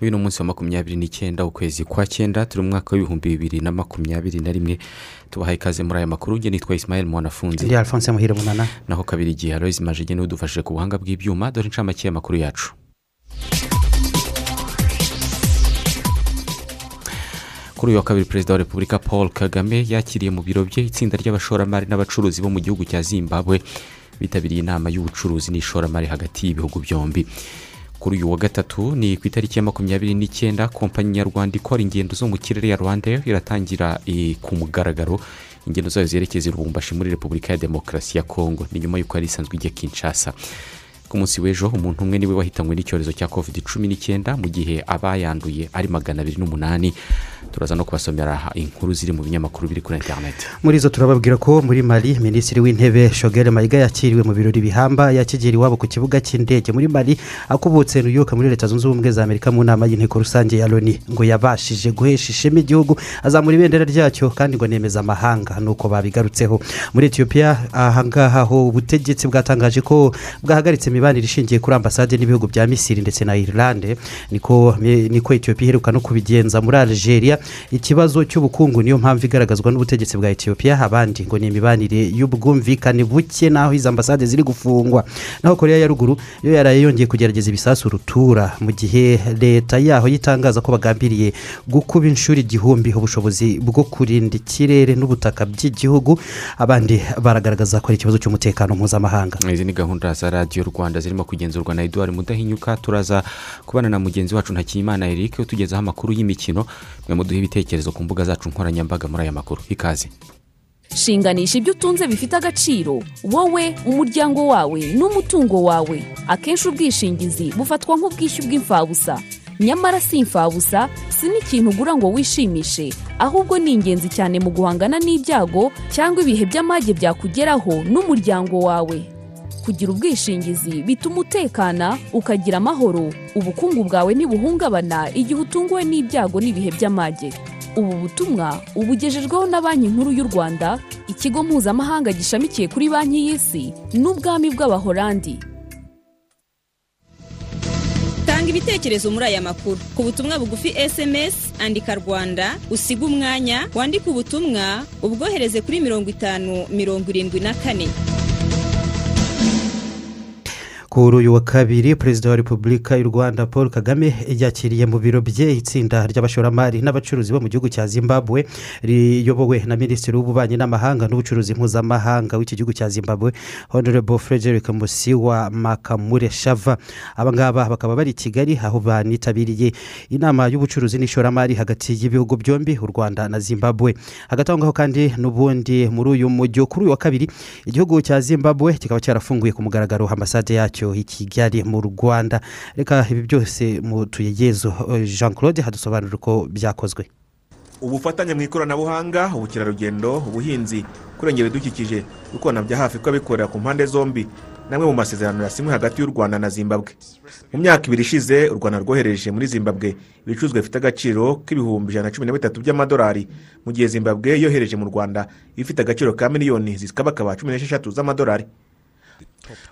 Uyu ni umunsi wa makumyabiri n'icyenda ukwezi kwa cyenda turi mu mwaka w'ibihumbi bibiri na makumyabiri na rimwe. Tubahaye ikaze muri aya makuru njye nitwa isimayeli mwanafunzi. Ndi alphonse muhire munana. Naho kabiri igihe aloyizi majege ni we udufashije ku buhanga bw'ibyuma dore inshamake y'amakuru yacu. Kuri uyu wa kabiri perezida wa repubulika paul kagame yakiriye mu biro bye itsinda ry'abashoramari n'abacuruzi bo mu gihugu cya zimbabwe. Bitabiriye inama y'ubucuruzi n'ishoramari hagati y'ibihugu byombi. Kuri uyu wa gatatu ni ku itariki ya makumyabiri n'icyenda kompanyi nyarwanda ikora ingendo zo mu kirere ya rwanda iratangira ku mugaragaro. Ingendo zayo zerekeza i rubumbashi muri repubulika ya demokarasi ya kongo ni nyuma y'uko yari isanzwe ijya kinshasa. Ku munsi w'ejo umuntu umwe ni we wahitanywe n'icyorezo cya covid cumi n'icyenda mu gihe abayanduye ari magana abiri n'umunani. Turaza no kubasomera inkuru ziri mu binyamakuru biri kuri interineti muri zo turababwira ko muri mali minisitiri w'intebe shogere mayiga yakiriwe mu birori bihamba yakigera iwabo ku kibuga cy'indege muri mali akubutse nuyuka muri leta zunze ubumwe za amerika mu nama y'inteko rusange ya loni ngo yabashije guhesha ishema igihugu azamura ibendera ryacyo kandi ngo nemeza amahanga nuko babigarutseho. Muri etiyopiya ahangaha ho ubutegetsi bwatangaje ko bwahagaritse imibanire ishingiye kuri ambasade n'ibihugu bya misiri ndetse na irilande niko niko etiyopiya iheruka no kubigenza muri algeria. Ikibazo cy'ubukungu niyo mpamvu igaragazwa n'ubutegetsi bwa etiyopiya abandi ngo ni imibanire y'ubwumvikane buke n'aho izi ambasade ziri gufungwa. Naho korea ya ruguru yo yaraye yongeye kugerageza ibisasu rutura. Mu gihe leta yaho yitangaza ko bagambiriye gukuba inshuro igihumbi ubushobozi bwo kurinda ikirere n'ubutaka by'igihugu abandi baragaragaza ko ari ikibazo cy'umutekano mpuzamahanga. Izi ni gahunda za radiyo rwanda. Zirimo kugenzurwa na eduard mudahinyuka turaza kubana na mugenzi wacu ntakiyimana eric utugezaho amakuru y'imikino. Mwe muduhe ibitekerezo ku mbuga zacu nkoranyambaga muri aya makuru. Ikaze. Shinganisha ibyo utunze bifite agaciro. Wowe umuryango wawe n'umutungo wawe. Akenshi ubwishingizi bufatwa nk'ubwishyu bw'imfabusa. Nyamara si imfabusa si n'ikintu ugura ngo wishimishe. Ahubwo ni ingenzi cyane mu guhangana n'ibyago cyangwa ibihe by'amage byakugeraho n'umuryango wawe. Kugira ubwishingizi bituma utekana ukagira amahoro. Ubukungu bwawe ntibuhungabana igihe utunguwe n'ibyago n'ibihe by'amage ubu butumwa ubugejejweho na banki nkuru y'u rwanda ikigo mpuzamahanga gishamikiye kuri banki y'isi n'ubwami bw'abahorandi. Tanga ibitekerezo muri aya makuru. Ku butumwa bugufi sms andika rwanda usiga umwanya wandike ubutumwa ubwohereze kuri mirongo itanu mirongo irindwi na kane. Kuri uyu wa kabiri perezida wa repubulika y'u rwanda paul kagame yakiriye mu biro bye itsinda ry'abashoramari n'abacuruzi bo mu gihugu cya zimbabwe riyobowe na minisitiri w'ububanyi n'amahanga n'ubucuruzi mpuzamahanga w'iki gihugu cya zimbabwe honorable frederick musiwa makamure shava. Abangaba bakaba bari i kigali aho banitabiriye inama y'ubucuruzi n'ishoramari hagati y'ibihugu byombi u rwanda na zimbabwe. Hagati aho ngaho kandi n'ubundi muri uyu mujyi kuri uyu wa kabiri igihugu cya zimbabwe kikaba cyarafunguye ku mugaragaro ambasade yacyo. I kigali mu rwanda. Reka ibi byose mu tuyegezo jean claude hadusobanurira uko byakozwe. Ubufatanye mu ikoranabuhanga ubukerarugendo ubuhinzi. Kurengera ibidukikije gukorana bya hafi kw'abikorera ku mpande zombi. Namwe mu masezerano yasinywe hagati y'u rwanda na zimbabwe. Mu myaka ibiri ishize u rwanda rwohereje muri zimbabwe ibicuruzwa bifite agaciro k'ibihumbi ijana na cumi na bitatu by'amadolari. Mu gihe zimbabwe yohereje mu rwanda ifite agaciro ka miliyoni zikabakaba cumi n'esheshatu z'amadolari.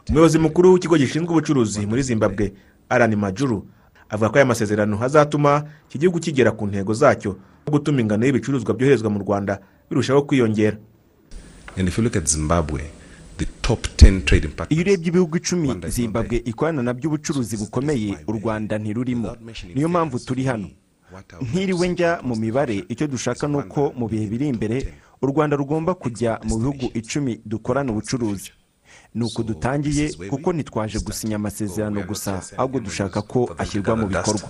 Umuyobozi mukuru w'ikigo gishinzwe ubucuruzi muri zimbabwe arani majuru avuga ko aya masezerano azatuma iki gihugu kigera ku ntego zacyo no gutuma ingano y'ibicuruzwa byoherezwa mu rwanda birushaho kwiyongera. Iyo urebye ibihugu icumi zimbabwe ikorana na by'ubucuruzi bukomeye u rwanda ntirurimo. niyo mpamvu turi hano. Ntiriwe njya mu mibare icyo dushaka ni uko mu bihe biri imbere u rwanda rugomba kujya mu bihugu icumi dukorana ubucuruzi. Ni uko dutangiye kuko ntitwaje gusinya amasezerano gusa ahubwo dushaka ko ashyirwa mu bikorwa.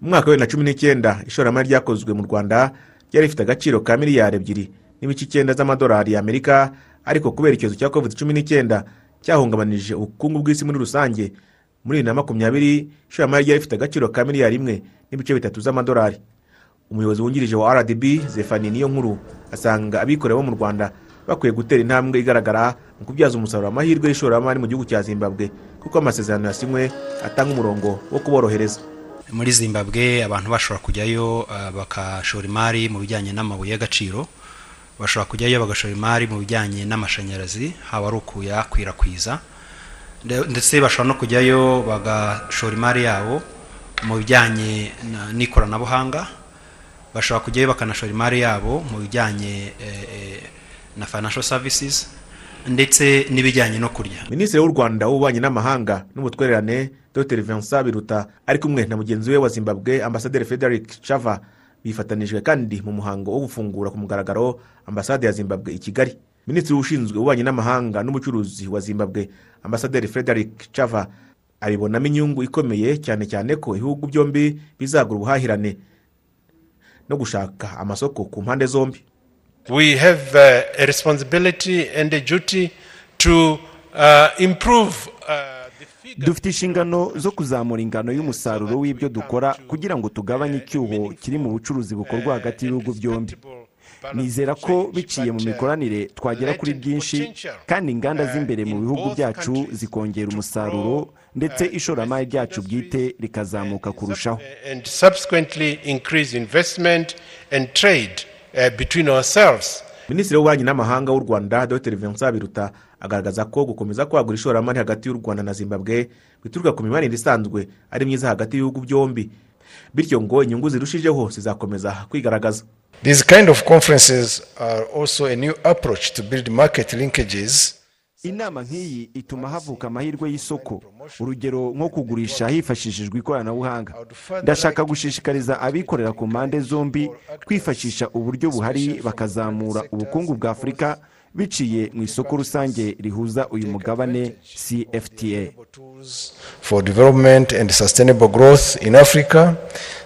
mu mwaka wa bibiri na cumi n'icyenda ishoramari ryakozwe mu rwanda ryari rifite agaciro ka miliyari ebyiri. N'ibice icyenda z'amadolari y'amerika ariko kubera icyorezo cya covid cumi n'icyenda cyahungabanije ubukungu bw'isi muri rusange. Muri bibiri na makumyabiri ishoramari ryari rifite agaciro ka miliyari imwe n'ibice bitatu z'amadolari. Umuyobozi wungirije wa rdb zefani niyo nkuru asanga abikorera bo mu rwanda bakwiye gutera intambwe igaragara mu kubyaza umusaruro amahirwe y'ishoramari mu gihugu cya zimbabwe kuko amasezerano yasinywe atanga umurongo wo kuborohereza. Muri zimbabwe abantu bashobora kujyayo uh, bagashora imari mu bijyanye n'amabuye y'agaciro bashobora kujyayo bagashora imari mu bijyanye n'amashanyarazi haba ari ukuyakwirakwiza Nde- ndetse bashobora no kujyayo bagashora imari yabo mu bijyanye na- n'ikoranabuhanga bashobora kujyayo bakanashora imari yabo mu bijyanye eh, eh, na financial services ndetse n'ibijyanye no kurya. Minisitiri w'u rwanda w'ububanyi n'amahanga n'ubutwererane dr. Vincent biruta ari kumwe na mugenzi we wa zimbabwe ambasaderi frederick chava bifatanijwe kandi mu muhango wo gufungura ku mugaragaro ambasade ya zimbabwe i kigali. Minisitiri ushinzwe ububanyi n'amahanga n'ubucuruzi wa zimbabwe ambasaderi frederick chava abibonamo inyungu ikomeye cyane cyane ko ibihugu byombi bizagura ubuhahirane no gushaka amasoko ku mpande zombi. We have uh, a responsibility and a duty to uh, improve uh, dufite inshingano zo kuzamura ingano y'umusaruro w'ibyo dukora kugira ngo tugabanye icyuho kiri mu bucuruzi bukorwa hagati y'ibihugu byombi. Nizera ko biciye mu mikoranire twagera kuri byinshi kandi inganda z'imbere mu bihugu byacu zikongera umusaruro ndetse ishoramari ryacu bwite rikazamuka kurushaho. Uh, between ourselves. minisitiri w'ububanyi n'amahanga w'u rwanda dr vincent biruta agaragaza ko gukomeza kwagura ishoramari hagati y'u rwanda na zimbabwe bituruka ku mibanire isanzwe ari myiza hagati y'ibihugu byombi bityo ngo inyungu zirushijeho zizakomeza kwigaragaza These kind of conferences are also a new approach to build market linkages. Inama nk'iyi ituma havuka amahirwe y'isoko. Urugero nko kugurisha hifashishijwe ikoranabuhanga. Ndashaka gushishikariza abikorera ku mpande zombi kwifashisha uburyo buhari bakazamura ubukungu bwa afurika biciye mu isoko rusange rihuza uyu mugabane cfta for development and sustainable growth in Africa,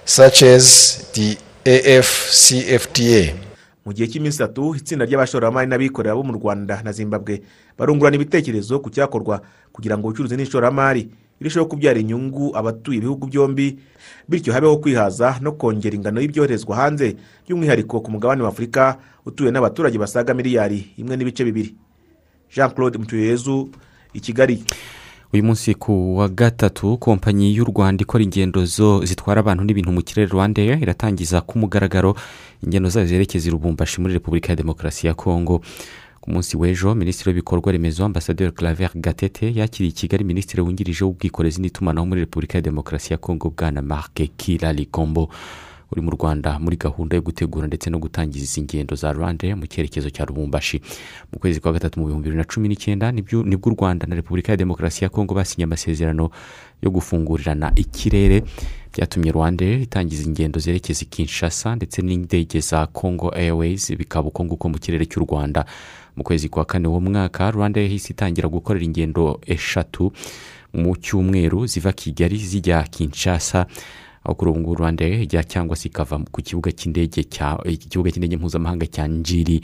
such as the AFCFTA. Mu gihe cy'iminsi itatu itsinda ry'abashoramari n'abikorera bo mu rwanda na zimbabwe barungurana ibitekerezo ku cyakorwa kugira ngo ubucuruzi n'ishoramari birusheho kubyara inyungu abatuye ibihugu byombi bityo habeho kwihaza no kongera ingano y'ibyoherezwa hanze by'umwihariko ku mugabane wa afurika utuwe n'abaturage basaga miliyari imwe n'ibice bibiri. Jean claude mutuyezu i kigali. Uyu munsi ku wa gatatu kompanyi y'u rwanda ikora ingendo zo zitwara abantu n'ibintu mu kirere rwanda iratangiza ku mugaragaro ingendo zayo zerekeza i rubumbashi muri repubulika ya demokarasi ya kongo. Ku munsi w'ejo minisitiri w'ibikorwa remezo ambasaderi claver gatete yakiriye i kigali minisitiri wungirije w'ubwikorezi n'itumanaho muri repubulika ya demokarasi ya kongo bwana marc kirari kombo uri mu rwanda muri gahunda yo gutegura ndetse no gutangiza izi ngendo za rwanda mu cyerekezo cya rubumbashi mu kwezi kwa gatatu mu bihumbi bibiri na cumi n'icyenda ni bwo u rwanda na repubulika ya demokarasi ya kongo basinye amasezerano yo gufungurirana ikirere. Byatumye rwanda itangiza ingendo zerekeza i kinshasa ndetse n'indege za congo airways bikaba uko nguko mu kirere cy'u rwanda. Mu kwezi kwa kane uwo mwaka rwanda yahise itangira gukorera ingendo eshatu mu cyumweru ziva kigali zijya kinshasa. Kuri ubu ngubu rwanda ijya cyangwa se ikava ku kibuga cy'indege cya ikibuga cy'indege mpuzamahanga cya njiri.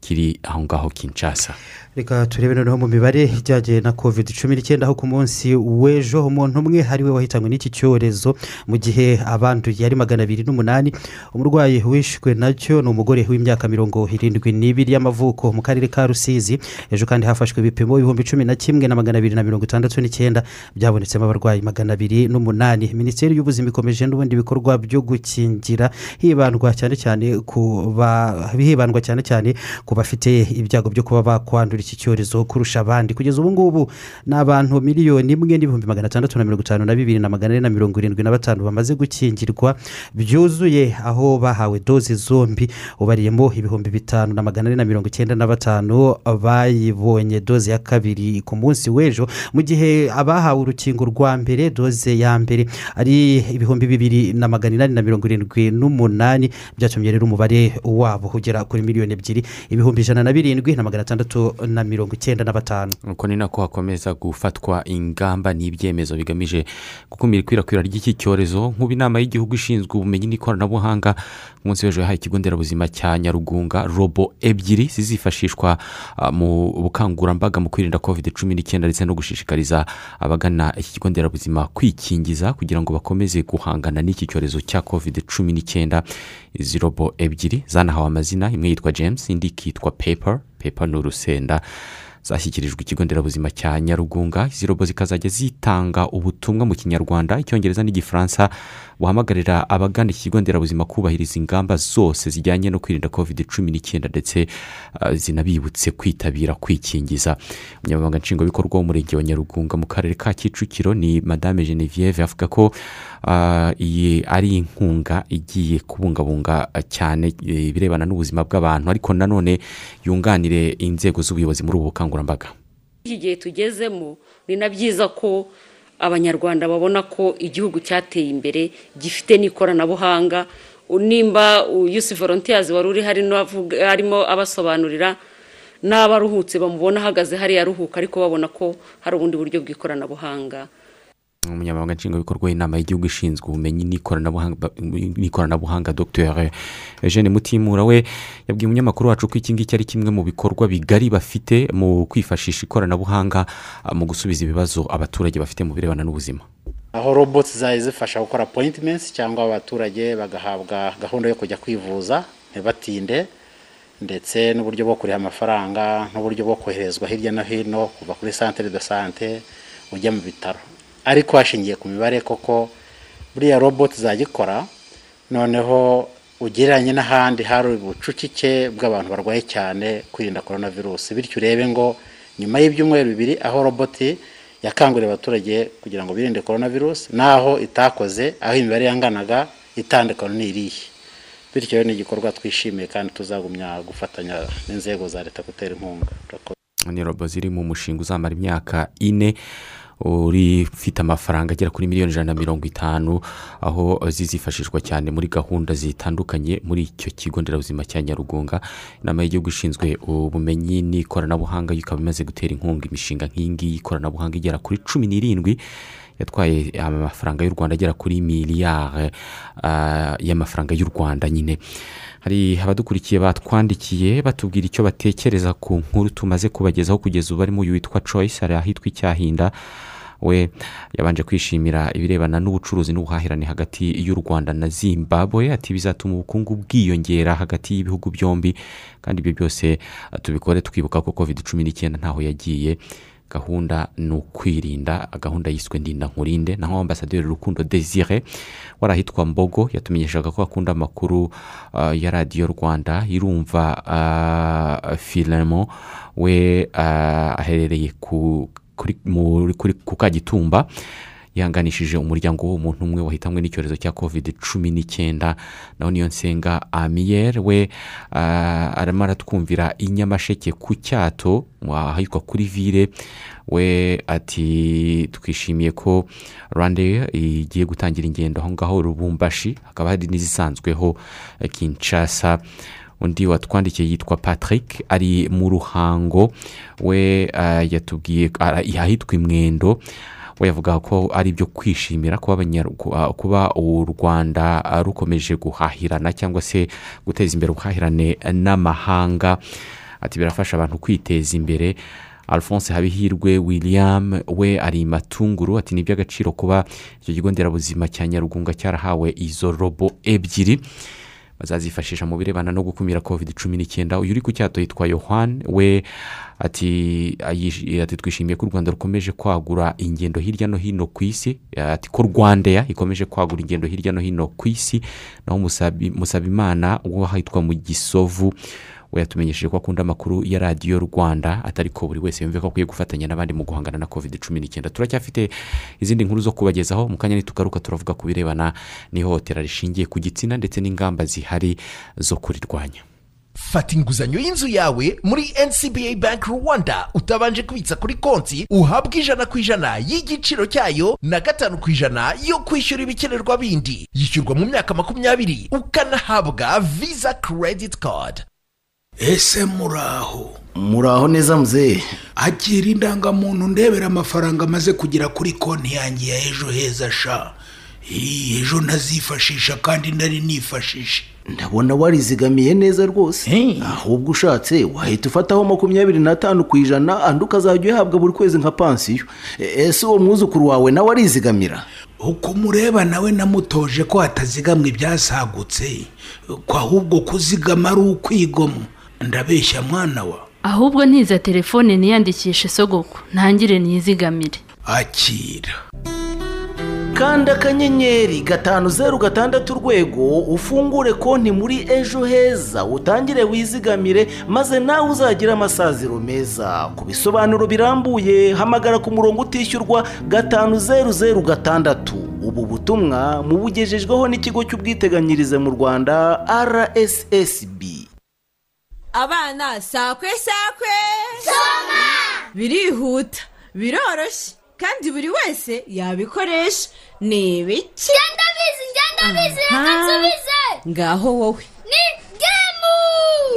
Kiri aho ngaho kinshasa. Reka turebe noneho mu mibare ijyanye na covid cumi n'icyenda aho ku munsi w'ejo umuntu umwe ari we wahitanywe n'iki cyorezo mu gihe abanduye ari magana abiri n'umunani. Umurwayi wishwe na cyo ni umugore w'imyaka mirongo irindwi n'ibiri y'amavuko mu karere ka rusizi. Ejo kandi hafashwe ibipimo ibihumbi cumi na kimwe na magana abiri na mirongo itandatu n'icyenda byabonetsemo abarwayi magana abiri n'umunani. Minisiteri y'ubuzima ikomeje n'ubundi bikorwa byo gukingira hibandwa cyane cyane ku ba- hibandwa cyane cyane ku bafite ibyago byo kuba bakwandura iki cyorezo kurusha abandi. Kugeza ubu ngubu ni abantu miliyoni imwe n'ibihumbi magana atandatu na mirongo itanu na bibiri na magana ane na mirongo irindwi na batanu bamaze gukingirwa byuzuye aho bahawe doze zombi. Ubariyemo ibihumbi bitanu na magana ane na mirongo icyenda na batanu bayibonye doze ya kabiri ku munsi w'ejo. Mu gihe abahawe urukingo rwa mbere doze ya mbere ari ibihumbi bibiri na magana inani na mirongo irindwi n'umunani byatumye rero umubare wabo ugera kuri miliyoni ebyiri. Ibihumbi ijana na birindwi na magana atandatu na mirongo icyenda na batanu. Uko ni nako hakomeza gufatwa ingamba n'ibyemezo bigamije gukumira ikwirakwira ry'iki cyorezo nk'ubu inama y'igihugu ishinzwe ubumenyi n'ikoranabuhanga ku munsi w'ejo yahaye ikigo nderabuzima cya nyarugunga robo ebyiri zizifashishwa ah, mu bukangurambaga mu kwirinda covid cumi n'icyenda ndetse no gushishikariza abagana iki kigo nderabuzima kwikingiza kugira ngo bakomeze guhangana n'iki cyorezo cya covid cumi n'icyenda. Izi robo ebyiri zanahawe amazina imwe yitwa james indi ikitwa paper paper ni urusenda zashyikirijwe ikigo nderabuzima cya nyarugunga. Izi robo zikazajya zitanga ubutumwa mu kinyarwanda icyongereza n'igifaransa. Buhamagarira abagana iki kigo nderabuzima kubahiriza ingamba zose zijyanye no kwirinda covid cumi n'icyenda ndetse ah, zinabibutse kwitabira kwikingiza. Umunyamabanga nshingwabikorwa w'umurenge wa nyarugunga mu karere ka kicukiro ni madame genevieve avuga ko ah, iyi ari inkunga igiye kubungabunga ah, cyane eh, ibirebana n'ubuzima bw'abantu. Ariko nanone yunganire inzego z'ubuyobozi muri ubu bukangurambaga. Iki gihe tugezemo ni na byiza ko abanyarwanda babona ko igihugu cyateye imbere gifite n'ikoranabuhanga. Nimba yusi volontiyazi wari uri harimo abasobanurira n'abaruhutse bamubona ahagaze hariya aruhuka ariko babona ko hari ubundi buryo bw'ikoranabuhanga. Umunyamabanga nshingwabikorwa w'inama y'igihugu ishinzwe ubumenyi n'ikoranabuhanga dr. Eugene mutimura we yabwiye umunyamakuru wacu ko iki ngiki ari kimwe mu bikorwa bigari bafite mu kwifashisha ikoranabuhanga ah, mu gusubiza ibibazo abaturage bafite mu birebana n'ubuzima. Aho roboti zari zifasha gukora apoyitimenti cyangwa abaturage bagahabwa gahunda yo kujya kwivuza ntibatinde ndetse n'uburyo bwo kuriha amafaranga n'uburyo bwo koherezwa hirya no hino kuva kuri santere de sante ujya mu bitaro. Ariko hashingiye ku mibare koko buriya roboti zagikora noneho ugereranye n'ahandi hari ubucucike bw'abantu barwaye cyane kwirinda korona virusi bityo urebe ngo nyuma y'ibyumweru bibiri aho roboti yakanguriye abaturage kugira ngo birinde korona virusi n'aho itakoze aho imibare yanganaga itandukano ni irihe bityo ni igikorwa twishimiye kandi tuzagumya gufatanya n'inzego za leta gutera inkunga. Ni robo ziri mu mushinga uzamara imyaka ine. Ufite amafaranga agera kuri miliyoni ijana na mirongo itanu aho zizifashishwa cyane muri gahunda zitandukanye muri icyo kigo nderabuzima cya nyarugunga. Inama y'igihugu ishinzwe ubumenyi n'ikoranabuhanga ikaba imaze gutera inkunga imishinga nk'iyi ngiyi y'ikoranabuhanga igera kuri cumi n'irindwi yatwaye amafaranga y'u rwanda agera kuri miliyari ah, y'amafaranga y'u rwanda nyine. Hari abadukurikiye batwandikiye batubwira icyo batekereza ku nkuru tumaze kubagezaho kugeza ubu barimo uyu witwa Choice hari ahitwa icyahinda we yabanje kwishimira ibirebana n'ubucuruzi n'ubuhahirane hagati y'u rwanda na zimbabwe ati bizatuma ubukungu bwiyongera hagati y'ibihugu byombi kandi ibyo byose tubikore twibuka ko covid cumi n'icyenda ntaho yagiye. Gahunda ni ukwirinda gahunda yiswe ndinda nkurinde naho ambasaderi rukundo desire wari ahitwa mbogo yatumenyeshaga ko akunda amakuru ah, ya radiyo rwanda. Irumva uh, filemo we ah, aherereye ku kuri- ku kagitumba. Yihanganishije umuryango w'umuntu umwe wahitamwe n'icyorezo cya covid cumi n'icyenda naho niyo nsenga amiyeri we arimo aratwumvira i nyamasheke ku cyato ahitwa kuri vire we ati twishimiye ko rwanda igiye gutangira ingendo aho ngaho rubumbashi hakaba hari n'izisanzweho eh, kinshasa. Undi watwandikiye yitwa patrick ari mu ruhango. We ah, yatubwiye ah, ahitwa imwendo we yavuga ko ari ibyo kwishimira ah, kuba u rwanda ah, rukomeje guhahirana cyangwa se guteza imbere ubuhahirane n'amahanga. Ati birafasha abantu kwiteza imbere. Alphonse habihirwe william we ari matunguru ati ni iby'agaciro kuba icyo kigo nderabuzima cya nyarugunga cyarahawe izo robo ebyiri. Bazazifashisha mu birebana no gukumira covid cumi n'icyenda. Uyu uri ku cyato yitwa yohani we ati twishimiye ko u rwanda rukomeje kwagura ingendo hirya no hino ku isi. Ati ko rwandeya ikomeje kwagura ingendo hirya no hino ku isi. Naho Musabi- musabimana wo ahitwa mu gisovu we yatumenyesheje ko akunda amakuru ya radiyo rwanda atari ko buri wese yumve ko akwiye gufatanya n'abandi mu guhangana na covid cumi n'icyenda. Turacyafite izindi nkuru zo kubagezaho mu kanya nitugaruka turavuga ku birebana n'ihohotera rishingiye ku gitsina ndetse n'ingamba zihari zo kurirwanya. Fata inguzanyo y'inzu yawe muri ncba bank rwanda. Utabanje kubitsa kuri konti uhabwe ijana ku ijana y'igiciro cyayo na gatanu ku ijana yo kwishyura ibikenerwa bindi. Yishyurwa mu myaka makumyabiri. Ukanahabwa visa credit card. Ese muraho? Muraho neza mzee. Akira indangamuntu ndebera amafaranga amaze kugera kuri konti yanjye ya ejo heza sha. Ejo ntazifashisha kandi nari nifashishe. Ndabona warizigamiye neza rwose. Ahubwo ushatse wahita ufataho makumyabiri n'atanu ku ijana andi ukazajya uyahabwa buri kwezi nka pansiyo. E- ese uwo mwuzukuru wawe nawe arizigamira? Uko umureba nawe namutoje ko hatazigamwa ibyasagutse. Ko ahubwo kuzigama ari ukwigomwa ndabeshya mwana wa. Ahubwo ntiza telefone niyandikishe sogoko ntangire niyizigamire akira. Kanda akanyenyeri gatanu zeru gatandatu urwego ufungure konti muri ejo heza utangire wizigamire maze nawe uzagire amasaziro meza. Ku bisobanuro birambuye hamagara ku murongo utishyurwa gatanu zeru zeru gatandatu. Ubu butumwa mubugejejweho n'ikigo cy'ubwiteganyirize mu rwanda rssb abana sakwe sakwe! Birihuta biroroshye. Kandi buri wese yabikoresha. Ni ibiki? Ndabizi ndabizi Aha. reka nsubize ngaho wowe.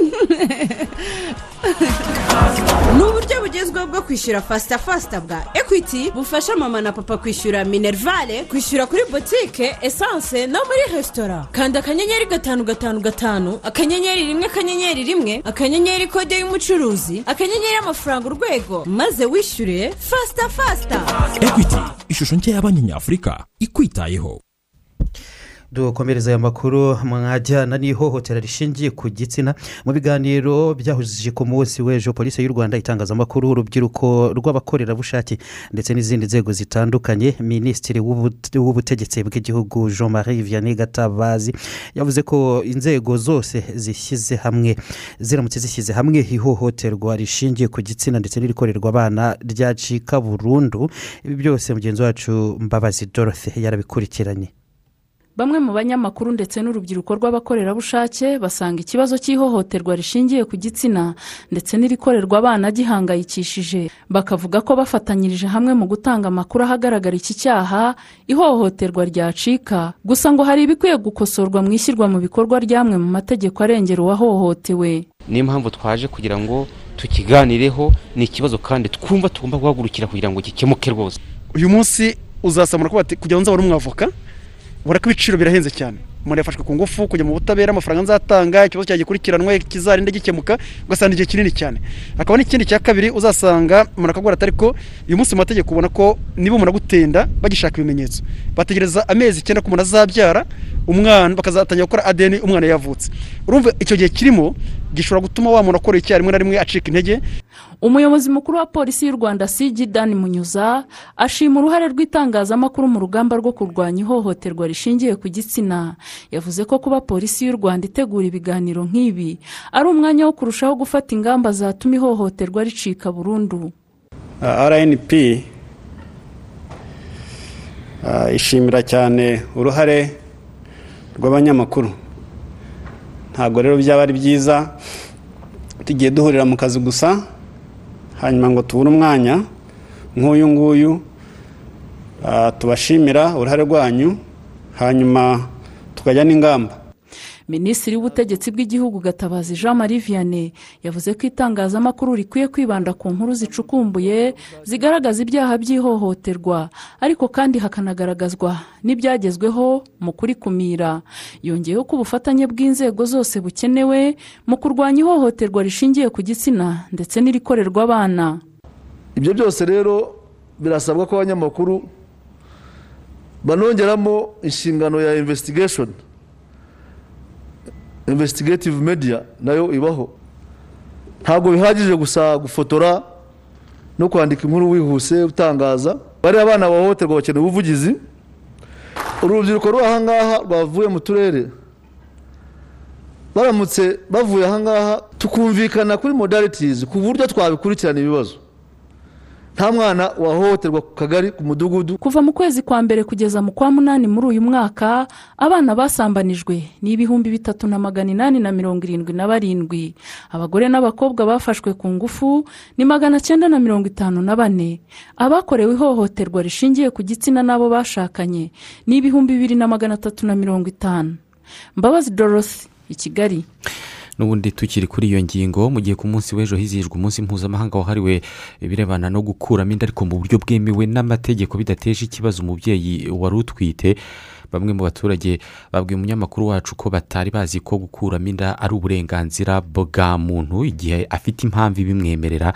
ni uburyo bugezweho bwo kwishyura fasita fasita bwa ekwiti bufasha mama na papa kwishyura minerivare kwishyura kuri botike esanse no muri resitora kanda akanyenyeri gatanu gatanu gatanu akanyenyeri rimwe akanyenyeri rimwe akanyenyeri kode y'umucuruzi akanyenyeri amafaranga urwego. Maze wishyure fasita fasita ekwiti ishusho nshya ya banki nyafurika ikwitayeho. Dukomereza aya makuru mwajyana n'ihohotera rishingiye ku gitsina. Mu biganiro byahujije ku munsi w'ejo polisi y'u rwanda itangazamakuru urubyiruko rw'abakorerabushake ndetse n'izindi nzego zitandukanye. Minisitiri w'ubu- w'ubutegetsi bw'igihugu jean marie vianney gatabazi yavuze ko inzego zose zishyize hamwe ziramutse zishyize hamwe ihohoterwa rishingiye ku gitsina ndetse n'irikorerwa abana ryacika burundu. Ibi byose mugenzi wacu mbabazi dorothe yarabikurikiranye. Bamwe mu banyamakuru ndetse n'urubyiruko rw'abakorerabushake basanga ikibazo cy'ihohoterwa rishingiye ku gitsina ndetse n'irikorerwa abana gihangayikishije. Bakavuga ko bafatanyirije hamwe mu gutanga amakuru ahagaragara iki cyaha ihohoterwa ryacika. Gusa ngo hari ibikwiye gukosorwa mu ishyirwa mu bikorwa ry'amwe mu mategeko arengera uwahohotewe. Niyo mpamvu twaje kugira ngo tukiganireho ni ikibazo kandi twumva tugomba guhagurukira kugira ngo gikemuke rwose. Uyu munsi uzasabona ko kugira ngo nzabone umwavoka ubona ko ibiciro birahenze cyane. Umuntu yafashwe ku ngufu kujya mu butabera amafaranga nzatanga ikibazo cyawe gikurikiranwe kizarinde gikemuka ugasanga igihe kinini cyane. Hakaba n'ikindi cya kabiri uzasanga umuntu akabwira ati ariko uyu munsi mu mategeko ubona ko niba umuntu agutenda bagishaka ibimenyetso. Bategereza amezi icyenda ko umuntu azabyara umwana bakazatangira gukora adeni umwana yavutse. Urumva icyo gihe kirimo gishobora gutuma wa muntu akora icyaha rimwe na rimwe acika intege? Umuyobozi mukuru wa polisi y'u rwanda cg dan munyuza ashima uruhare rw'itangazamakuru mu rugamba rwo kurwanya ihohoterwa rishingiye ku gitsina. Yavuze ko kuba polisi y'u rwanda itegura ibiganiro nk'ibi ari umwanya wo kurushaho gufata ingamba zatuma ihohoterwa ricika burundu. Rnp ah, ishimira cyane uruhare rw'abanyamakuru. Ntabwo rero byaba ari byiza tugiye duhurira mu kazi gusa hanyuma ngo tubure umwanya nk'uyu nguyu ah, tubashimira uruhare rwanyu hanyuma tukajya n'ingamba. Minisitiri w'ubutegetsi bw'igihugu gatabazi jean marie vianney yavuze ko itangazamakuru rikwiye kwibanda ku nkuru zicukumbuye zigaragaza ibyaha by'ihohoterwa ariko kandi hakanagaragazwa n'ibyagezweho mu kurikumira. Yongeyeho ko ubufatanye bw'inzego zose bukenewe mu kurwanya ihohoterwa rishingiye ku gitsina ndetse n'irikorerwa abana. Ibyo byose rero birasabwa ko abanyamakuru banongeramo inshingano ya investigation. Investigative media na yo ibaho. Ntabwo bihagije gusa gufotora no kwandika inkuru wihuse utangaza. Bariya abana bahohoterwa bakeneye ubuvugizi. Urubyiruko ruri ahangaha rwavuye mu turere. Baramutse bavuye ahangaha tukumvikana kuri modalities ku buryo twabikurikirana ibibazo. Nta mwana wahohoterwa ku kagari ku mudugudu. Kuva mu kwezi kwa mbere kugeza mu kwa munani muri uyu mwaka abana basambanijwe ni ibihumbi bitatu na magana inani na mirongo irindwi na barindwi. Abagore n'abakobwa bafashwe ku ngufu ni magana cyenda na mirongo itanu na bane. Abakorewe ihohoterwa rishingiye ku gitsina n'abo bashakanye ni ibihumbi bibiri na magana atatu na mirongo itanu. Mbabazi dorothy i kigali. N'ubundi tukiri kuri iyo ngingo mu gihe ku munsi w'ejo hizihijwe umunsi mpuzamahanga wahariwe ibirebana no gukuramo inda ariko mu buryo bwemewe n'amategeko bidateje ikibazo umubyeyi wari utwite. Bamwe mu baturage babwiye umunyamakuru wacu ko batari bazi ko gukuramo inda ari uburenganzira bwa muntu igihe afite impamvu ibimwemerera.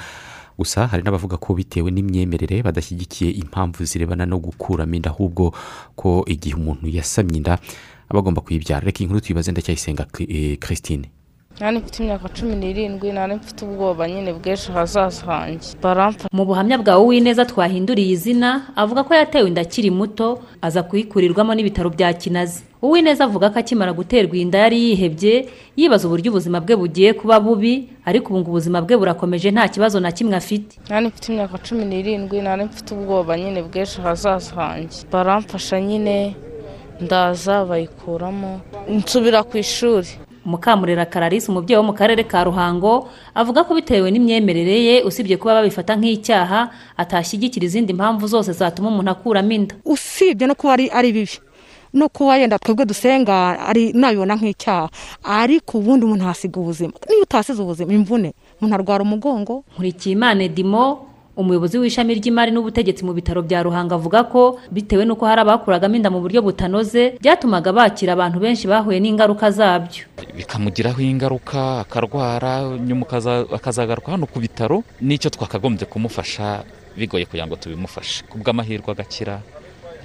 Gusa hari n'abavuga ko bitewe n'imyemerere badashyigikiye impamvu zirebana no gukuramo inda ahubwo ko igihe umuntu yasamye inda aba agomba kuyibyara. Reka inkuru tuyibaze ndacyayisenga christine. Nari mfite imyaka cumi n'irindwi nari mfite ubwoba nyine bw'ejo hazaza hanjye. Baramfa. Mu buhamya bwa uwineza twahinduriye izina avuga ko yatewe inda akiri muto aza kuyikurirwamo n'ibitaro bya kinazi. Uwineza avuga ko akimara guterwa inda yari yihebye yibaza uburyo ubuzima bwe bugiye kuba bubi ariko ubu ngubu ubuzima bwe burakomeje nta kibazo na kimwe afite. Nari mfite imyaka cumi n'irindwi nari mfite ubwoba nyine bw'ejo hazaza hanjye. Baramfasha nyine ndaza bayikuramo nsubira ku ishuri. Mukamurera kararisi umubyeyi wo mu karere ka ruhango avuga ko bitewe n'imyemerere ye usibye kuba babifata nk'icyaha atashyigikira izindi mpamvu zose zatuma umuntu akuramo inda. Usibye no kuba ari bibi. No kuba yenda twebwe dusenga ari nabibona nk'icyaha. Ariko ubundi umuntu ahasiga ubuzima. Niba utasize ubuzima imvune. Umuntu arwara umugongo. Nkurikiyimana dimo umuyobozi w'ishami ry'imari n'ubutegetsi mu bitaro bya ruhango avuga ko bitewe n'uko hari abakuragamo inda mu buryo butanoze byatumaga bakira abantu benshi bahuye n'ingaruka zabyo. Bikamugiraho ingaruka akarwara nyuma akazagaruka hano ku bitaro n'icyo twakagombye kumufasha bigoye kugira ngo tubimufashe. Ku bw'amahirwe agakira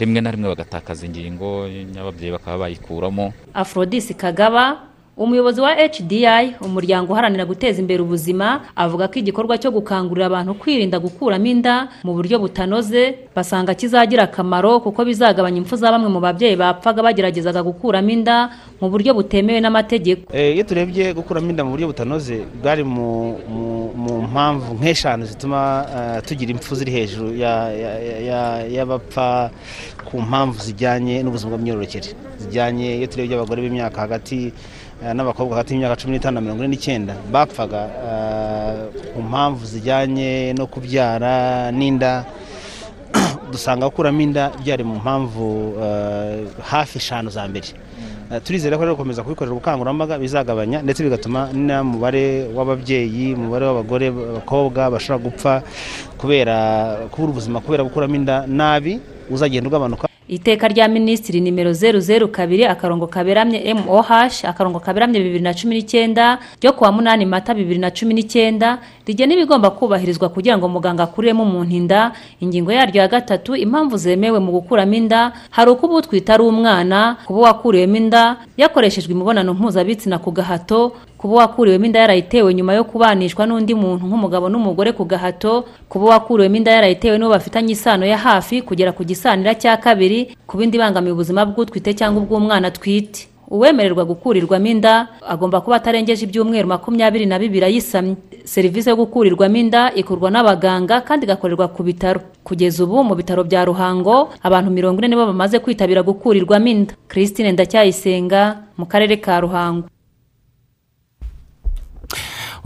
rimwe na rimwe bagatakaza ingingo n'ababyeyi bakaba bayikuramo. Afrodisi kagaba umuyobozi wa hdi umuryango uharanira guteza imbere ubuzima avuga ko igikorwa cyo gukangurira abantu kwirinda gukuramo inda mu buryo butanoze basanga kizagira akamaro kuko bizagabanya impfu za bamwe mu babyeyi bapfaga bageragezaga gukuramo inda mu buryo butemewe n'amategeko. Iyo turebye gukuramo inda mu buryo butanoze bwari mu mpamvu nk'eshanu zituma tugira impfu ziri hejuru y'abapfa ku mpamvu zijyanye n'ubuzima bw'imyororokere. Zijyanye iyo turebye abagore b'imyaka hagati n'abakobwa hagati y'imyaka cumi n'itanu na mirongo ine n'icyenda bapfaga ku mpamvu zijyanye no kubyara n'inda. Dusanga gukuramo inda byari mu mpamvu hafi eshanu za mbere. Turizera ko rero gukomeza kubikorera ubukangurambaga bizagabanya ndetse bigatuma n'umubare w'ababyeyi umubare w'abagore abakobwa bashobora gupfa kubera kubura ubuzima kubera gukuramo inda nabi uzagenda ugabanuka iteka rya minisitiri nimero zeru zeru kabiri akarongo kaberamye moh akarongo kaberamye bibiri na cumi n'icyenda ryo kuwa munani mata bibiri na cumi n'icyenda rigena ibigomba kubahirizwa kugira ngo muganga akuremo umuntu inda. Ingingo yaryo ya gatatu impamvu zemewe mu gukuramo inda. Hari uko uba utwite ari umwana kuba wakuriwemo inda yakoreshejwe imibonano mpuzabitsina ku gahato kuba wakuriwemo inda yarayitewe nyuma yo kubanishwa n'undi muntu nk'umugabo n'umugore ku gahato kuba wakuriwemo inda yarayitewe n'uwo bafitanye isano ya hafi kugera ku gisanira cya kabiri ku bindi ibangamiye ubuzima bw'utwite cyangwa ubw'umwana atwite uwemererwa gukurirwamo inda agomba kuba atarengeje ibyumweru makumyabiri na bibiri ayisamye. Serivisi yo gukurirwamo inda ikorwa n'abaganga kandi igakorerwa ku bitaro. Kugeza ubu mu bitaro bya ruhango abantu mirongo ine nibo bamaze kwitabira gukurirwamo inda. Christine ndacyayisenga mu karere ka ruhango.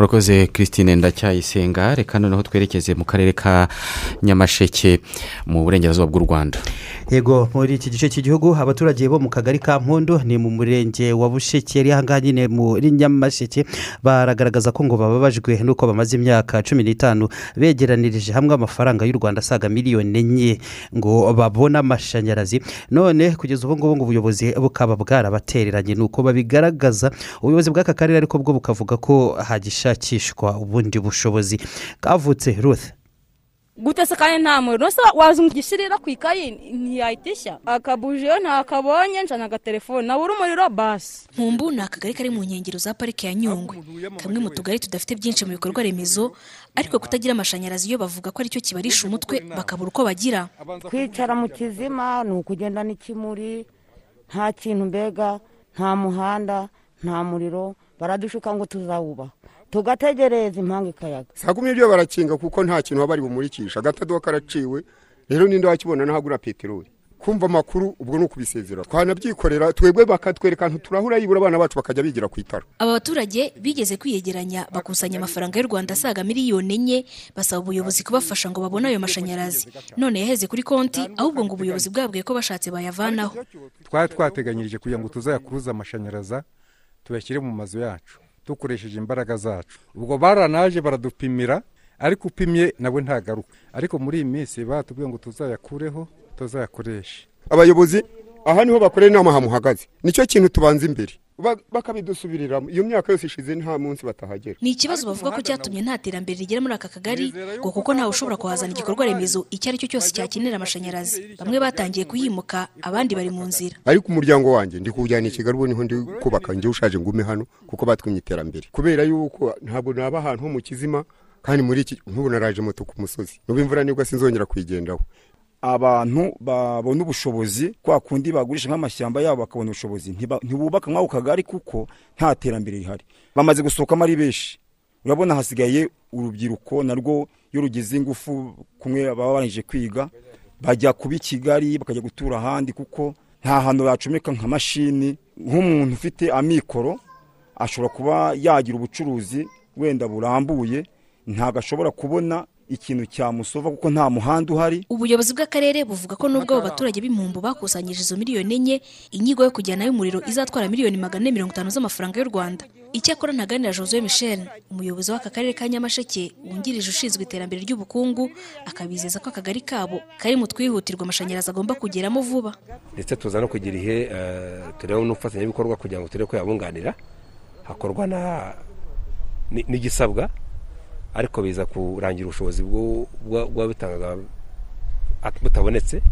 Urakoze christine ndacyayisenga reka noneho twerekeze mu karere ka nyamasheke mu burengerazuba bw'u rwanda. Yego muri iki gice cy'igihugu abaturage bo mu kagari ka mpundu ni mu murenge wa busheke yari ahangaha nyine muri nyamasheke baragaragaza ko ngo bababajwe n'uko bamaze imyaka cumi n'itanu begeranirije hamwe amafaranga y'u rwanda asaga miliyoni enye ngo babone amashanyarazi. None kugeza ubu ngubu ngo ubuyobozi bukaba bwarabatereranye ni uko babigaragaza. Ubuyobozi bw'aka karere ariko bwo bukavuga ko hagishakishwa ubundi bushobozi. Kavutse ruth. Gutese kandi nta muriro. Waza ugishyirira ku ikayi? Ntiyahita akabuje iyo ntakabonye njana agatelefone nabura umuriro basi nkumbu ni akagari kari mu nkengero za parike ya nyungwe. Kamwe mu tugari tudafite byinshi mu bikorwa remezo ariko kutagira amashanyarazi iyo bavuga ko ari cyo kibarisha umutwe bakabura uko bagira. Kwicara mu kizima ni ukugenda n'ikimuri nta kintu mbega nta muhanda nta muriro baradushuka ngo tuzawubaha tugategereza impanga ikayaga. Saa kumi n'ibyo barakinga kuko nta kintu baba bari bumurikisha agatadowa karaciwe rero ninde wakibona n'ahagura peteroli? Kumva amakuru ubwo ni ukubisezera. Twanabyikorera twebwe bakatwereka ahantu turahura yibura abana bacu bakajya bigira ku itara aba baturage bigeze kwiyegeranya bakusanya amafaranga y'u rwanda asaga miliyoni enye basaba ubuyobozi kubafasha ngo babone ayo mashanyarazi. None yaheze kuri konti ahubwo ngo ubuyobozi bwabwiye ko bashatse bayavanaho. Twari twateganyirije kugira ngo tuzayakuruze amashanyaraza tuyashyire mu mazu yacu. Dukoresheje imbaraga zacu. Ubwo baranaje baradupimira ariko upimye nawe ntagaruka ariko muri iyi minsi batubwiye ngo tuzayakureho tuzayakoreshe. Abayobozi aha ni ho bakorera inama hamuhagaze. Nicyo kintu tubanza imbere. Bakabidusubiriramo iyo myaka yose ishize nta munsi batahagera. Ni ikibazo bavuga ko cyatumye nta terambere rigera muri aka kagari ngo kuko ntawe ushobora kuhazana igikorwa remezo icyo ari cyo cyose cyakenera amashanyarazi. bamwe batangiye kuyimuka abandi bari mu nzira. Ariko umuryango wanjye ndi kuwujyana i kigali ni ho ndi kubaka njye ushaje ngume hano kuko batwimye iterambere. Kubera yuko ntabwo naba ahantu ho mu kizima kandi muri iki nk'ubu naraje moto ku musozi n'ubu imvura ni bwo sinzongera kuyigendaho. Abantu babona ubushobozi kwa kundi bagurisha nk'amashyamba yabo bakabona ubushobozi. Ntibubaka nk'ako kagari kuko nta terambere rihari. Bamaze gusohokamo ari benshi. Urabona hasigaye urubyiruko narwo iyo rugize ingufu kumwe baba barangije kwiga bajya kuba i kigali bakajya gutura ahandi kuko nta hantu yacomeka nka mashini. Nk'umuntu ufite amikoro ashobora kuba yagira ubucuruzi wenda burambuye ntabwo ashobora kubona ikintu cyamusova kuko nta muhanda uhari. Ubuyobozi bw'akarere buvuga ko nubwo abo baturage b'impungu bakusanyije izo miliyoni enye inyigo yo kujyanayo umuriro izatwara miliyoni magana ane mirongo itanu z'amafaranga y'u rwanda. Icyakora ntaganira josue michel umuyobozi w'aka karere ka nyamasheke wungirije ushinzwe iterambere ry'ubukungu akabizeza ko akagari kabo kari mu twihutirwa amashanyarazi agomba kugeramo vuba. Ndetse tuza no kugira ihe eh, tureba n'umufatanyabikorwa kugira ngo turebe ko yabunganira hakorwa n'igisabwa. Ariko biza kurangira ubushobozi bw'abitangaga at- butabonetse.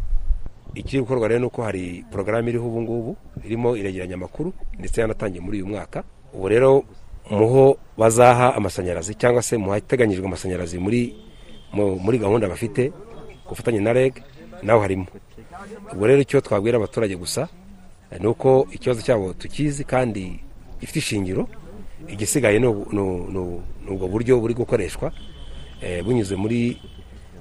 Ikiri gukorwa rero ni uko hari porogaramu iriho ubu ngubu irimo iregeranya amakuru ndetse yanatangiye muri uyu mwaka. Ubu rero muho bazaha amashanyarazi cyangwa se mu hateganyijwe amashanyarazi muri mu- muri gahunda bafite gufatanya na reg naho harimo. Ubwo rero icyo twabwira abaturage gusa ni uko ikibazo cyabo tukizi kandi gifite ishingiro igisigaye ni ubwo buryo buri gukoreshwa eh, bunyuze muri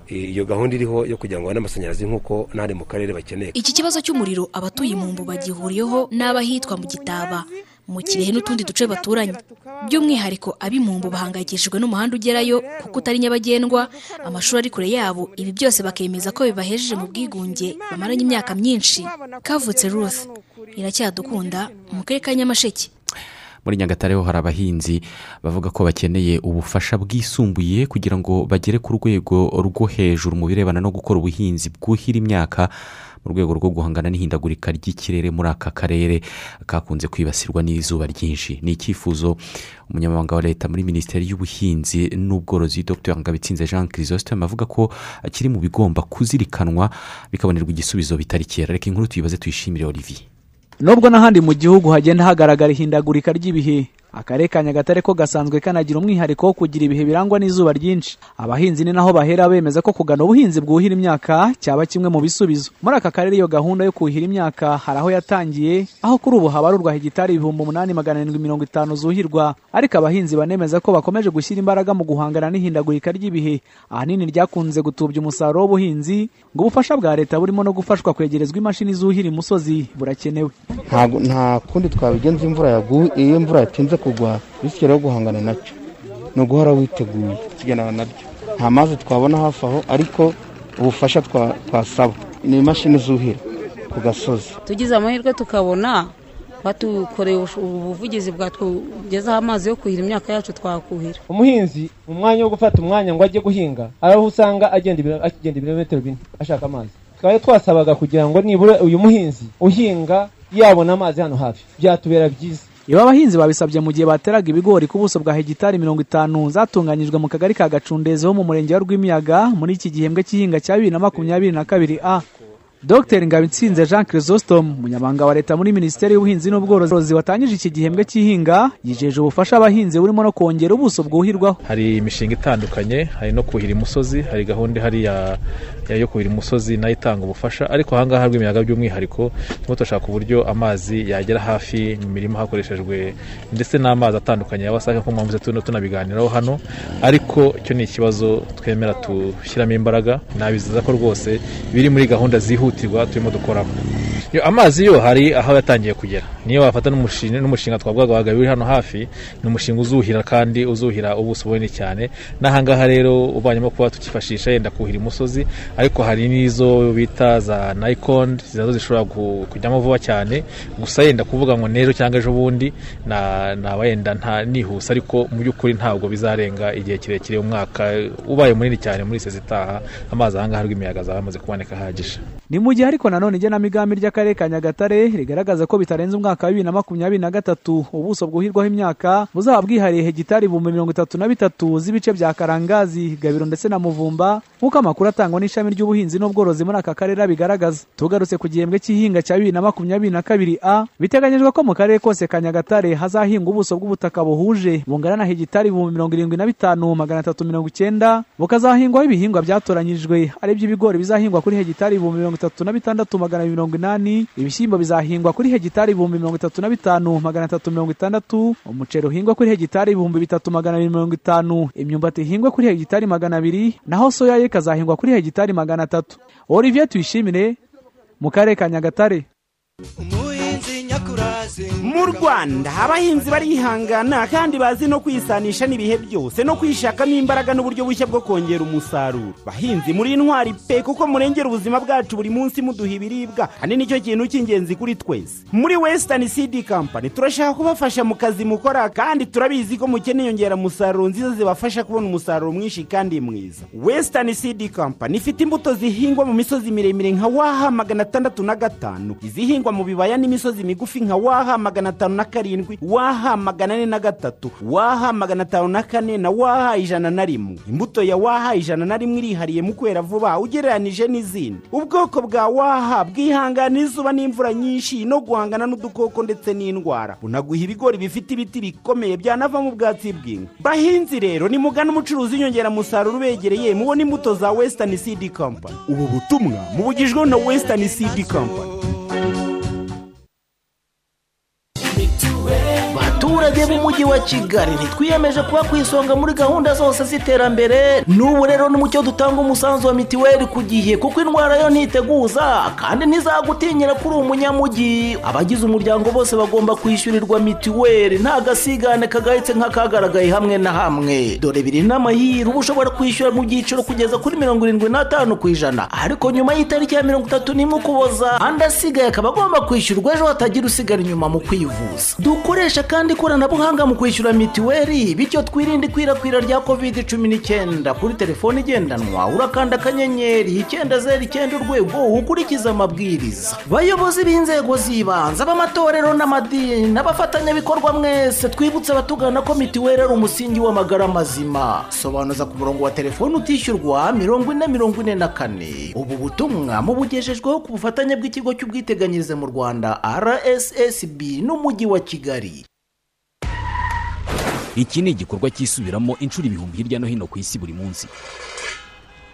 iyo gahunda iriho yo kugira ngo babone amashanyarazi nk'uko n'ahandi mu karere bakeneye. Iki kibazo cy'umuriro abatuye impungu bagihuriyeho n'abahitwa mu gitaba. Mu kirehe n'utundi duce baturanye. By'umwihariko ab'impungu bahangayikishijwe n'umuhanda ugerayo kuko utari nyabagendwa amashuri ari kure yabo ibi byose bakemeza ko bibahejeje mu bwigunge bamaranye imyaka myinshi. Kavutse ruth iracyadukunda mu karere ka nyamasheke. Muri nyagatare ho hari abahinzi bavuga ko bakeneye ubufasha bwisumbuye kugira ngo bagere ku rwego rwo hejuru mu birebana no gukora ubuhinzi bwuhira imyaka mu rwego rwo guhangana n'ihindagurika ry'ikirere muri aka karere. Kakunze kwibasirwa n'izuba ryinshi. Ni icyifuzo umunyamabanga wa leta muri minisiteri y'ubuhinzi n'ubworozi dr. Ngabitsinze jean chrysostome avuga ko kiri mu bigomba kuzirikanwa bikabonerwa igisubizo bitari kera. Reka inkuru tuyibaze tuyishimire olivier. Nubwo n'ahandi mu gihugu hagenda hagaragara ihindagurika ry'ibihe akarere ka nyagatare ko gasanzwe kanagira umwihariko wo kugira ibihe birangwa n'izuba ryinshi. Abahinzi ni naho bahera bemeza ko kugana ubuhinzi bwuhira imyaka cyaba kimwe mu bisubizo. Muri aka karere iyo gahunda yo kuhira imyaka hari aho yatangiye aho kuri ubu habarurwa hegitari ibihumbi umunani magana arindwi mirongo itanu zuhirwa. Ariko abahinzi banemeza ko bakomeje gushyira imbaraga mu guhangana n'ihindagurika ry'ibihe. Ahanini ryakunze gutubya umusaruro w'ubuhinzi ngo ubufasha bwa leta burimo no gufashwa kwegerezwa imashini zuhira imusozi. Burakenewe. Nta kundi twabigenza imvura yaguye iyo imvura yatinze kugwa bityo rero guhangana na cyo. Ni uguhora witeguye tugendana na byo nta mazi twabona hafi aho ariko ubufasha twa- twasaba. Ni imashini zuhira ku gasozi. Tugize amahirwe tukabona batukoreye ubuvugizi bwatugezaho amazi yo kuhira imyaka yacu twakuhira. Umuhinzi mu mwanya wo gufata umwanya ngo ajye guhinga hari aho usanga agenda ibirometero bine ashaka amazi. Twari twasabaga kugira ngo nibura uyu muhinzi uhinga yabona amazi hano hafi. Byatubera byiza. Ibi abahinzi babisabye mu gihe bateraga ibigori ku buso bwa hegitari mirongo itanu zatunganyijwe mu kagari ka gacundezi ho mu murenge wa rwimiyaga muri iki gihembwe cy'ihinga cya bibiri na makumyabiri na kabiri a. dr. Ngabitsinze jean chrysostome umunyamabanga wa leta muri minisiteri y'ubuhinzi n'ubworozi watangije iki gihembwe cy'ihinga yijeje ubufasha abahinzi burimo no kongera ubuso bwuhirwaho. Hari imishinga itandukanye hari no kuhira imusozi hari gahunda hariya yo kuhira imusozi na yo itanga ubufasha ariko ahangaha rw'imiyaga by'umwihariko turimo turashaka uburyo amazi yagera hafi mu mirima hakoreshejwe ndetse n'amazi atandukanye. Ya wasake nk'uko mpamvu tuno tunabiganiraho hano ariko icyo ni ikibazo twemera dushyiramo imbaraga nabizeza ko rwose biri muri gahunda zihutirwa turimo dukoramo. Amazi yo hari aho yatangiye kugera. Niyo wafata n'umushinga twavugaga uri hano hafi ni umushinga uzuhira kandi uzuhira ubuso bunini cyane. N'ahangaha rero ubanyemo kuba tukifashisha yenda kuhira imusozi ariko hari n'izo bita za nayikondi na zo zishobora kujyamo vuba cyane. Gusa yenda kuvuga ngo n'ejo cyangwa ejo bundi naba yenda nta nihuse ariko mu by'ukuri ntabwo bizarenga igihe kirekire umwaka ubaye munini cyane muri sezi itaha amazi ahangaha rw'imiyaga azaba amaze kuboneka ahagije. Ni mu gihe ariko nanone igenamigambi ry'akarere ka nyagatare rigaragaza ko bitarenze umwaka wa bibiri na makumyabiri na gatatu. Ubuso bwuhirwaho imyaka buzaba bwihariye hegitari ibihumbi mirongo itatu na bitatu z'ibice bya karangazi gabiro ndetse na muvumba nk'uko amakuru atangwa n'ishami ry'ubuhinzi n'ubworozi muri aka karere abigaragaza. Tugarutse ku gihembwe cy'ihinga cya bibiri na makumyabiri na kabiri a biteganyijwe ko mu karere kose ka nyagatare hazahingwa ubuso bw'ubutaka buhuje bungana na hegitari ibihumbi mirongo irindwi na bitanu magana atatu mirongo icyenda bukazahingwaho ibihingwa byatoranyijwe ari iby'ibigori bizahingwa kuri hegitari ibihumbi mirongo itatu na bitandatu magana mirongo inani ibishyimbo bizahingwa kuri hegitari ibihumbi mirongo itatu na bitanu magana atatu mirongo itandatu umuceri uhingwa kuri hegitari ibihumbi bitatu magana abiri mirongo itanu imyumbati ihingwa kuri hegitari magana abiri naho soya ye ikazahingwa kuri hegitari magana atatu. Olivier tuyishimire mu karere ka nyagatare. Mu rwanda abahinzi barihangana kandi bazi no kwisanisha n'ibihe byose no kwishakamo imbaraga n'uburyo bushya bwo kongera umusaruro. Bahinzi muri intwari pe kuko murengera ubuzima bwacu buri munsi muduha ibiribwa kandi ni cyo kintu cy'ingenzi kuri twese. Muri western cd company turashaka kubafasha mu kazi mukora kandi turabizi ko mukeneye inyongeramusaruro nziza zibafasha kubona umusaruro mwinshi kandi mwiza. Western cd company ifite imbuto zihingwa mu misozi miremire nka waha magana atandatu na gatanu. Izihingwa mu bibaya n'imisozi migufi nka waha magana atanu na karindwi waha magana ane na gatatu waha magana atanu na kane na waha ijana na rimwe. Imbuto ya waha ijana na rimwe irihariye mu kwera vuba ugereranije n'izindi. Ubwoko bwa waha bwihangana izuba n'imvura nyinshi no guhangana n'udukoko ndetse n'indwara. Bunaguha ibigori bifite ibiti bikomeye byanavamo ubwatsi bw'inka. Bahinzi rero nimugana umucuruzi w'inyongeramusaruro ubegereye mubona imbuto za western cd company. Ubu butumwa mubugijweho na western cd company. Baturage b'umujyi wa kigali ntitwiyemeje kuba ku isonga muri gahunda zose z'iterambere. N'ubu rero n'umucyo dutanga umusanzu wa mitiweli ku gihe kuko indwara yo ntiteguza kandi ntizagutinyira kuri umunyamujyi abagize umuryango bose bagomba kwishyurirwa mitiweli nta gasigane kagahitse nk'akagaragaye hamwe na hamwe. Dore biri n'amahirwe uba ushobora kwishyura mu byiciro kugeza kuri mirongo irindwi n'atanu ku ijana. Ariko nyuma y'itariki ya mirongo itatu n'imwe ukuboza andi asigaye akaba agomba kwishyurwa ejo hatagira usigara inyuma mu kwivuza. Dukoresha kandi ikoranabuhanga mu kwishyura mitiweli bityo twirinde ikwirakwira rya kovide cumi n'icyenda. Kuri telefone igendanwa urakanda akanyenyeri icyenda zeru icyenda urwego ukurikiza amabwiriza. Bayobozi b'inzego z'ibanze ab'amatorero n'amadini n'abafatanyabikorwa mwese twibutse abatugana ko mitiweli ari umusingi w'amagara mazima. Sobanuza ku murongo wa telefone utishyurwa mirongo ine mirongo ine na kane. Ubu butumwa mubugejejweho ku bufatanye bw'ikigo cy'ubwiteganyirize mu rwanda rssb n'umujyi wa kigali. Iki ni igikorwa cyisubiramo inshuro ibihumbi hirya no hino ku isi buri munsi.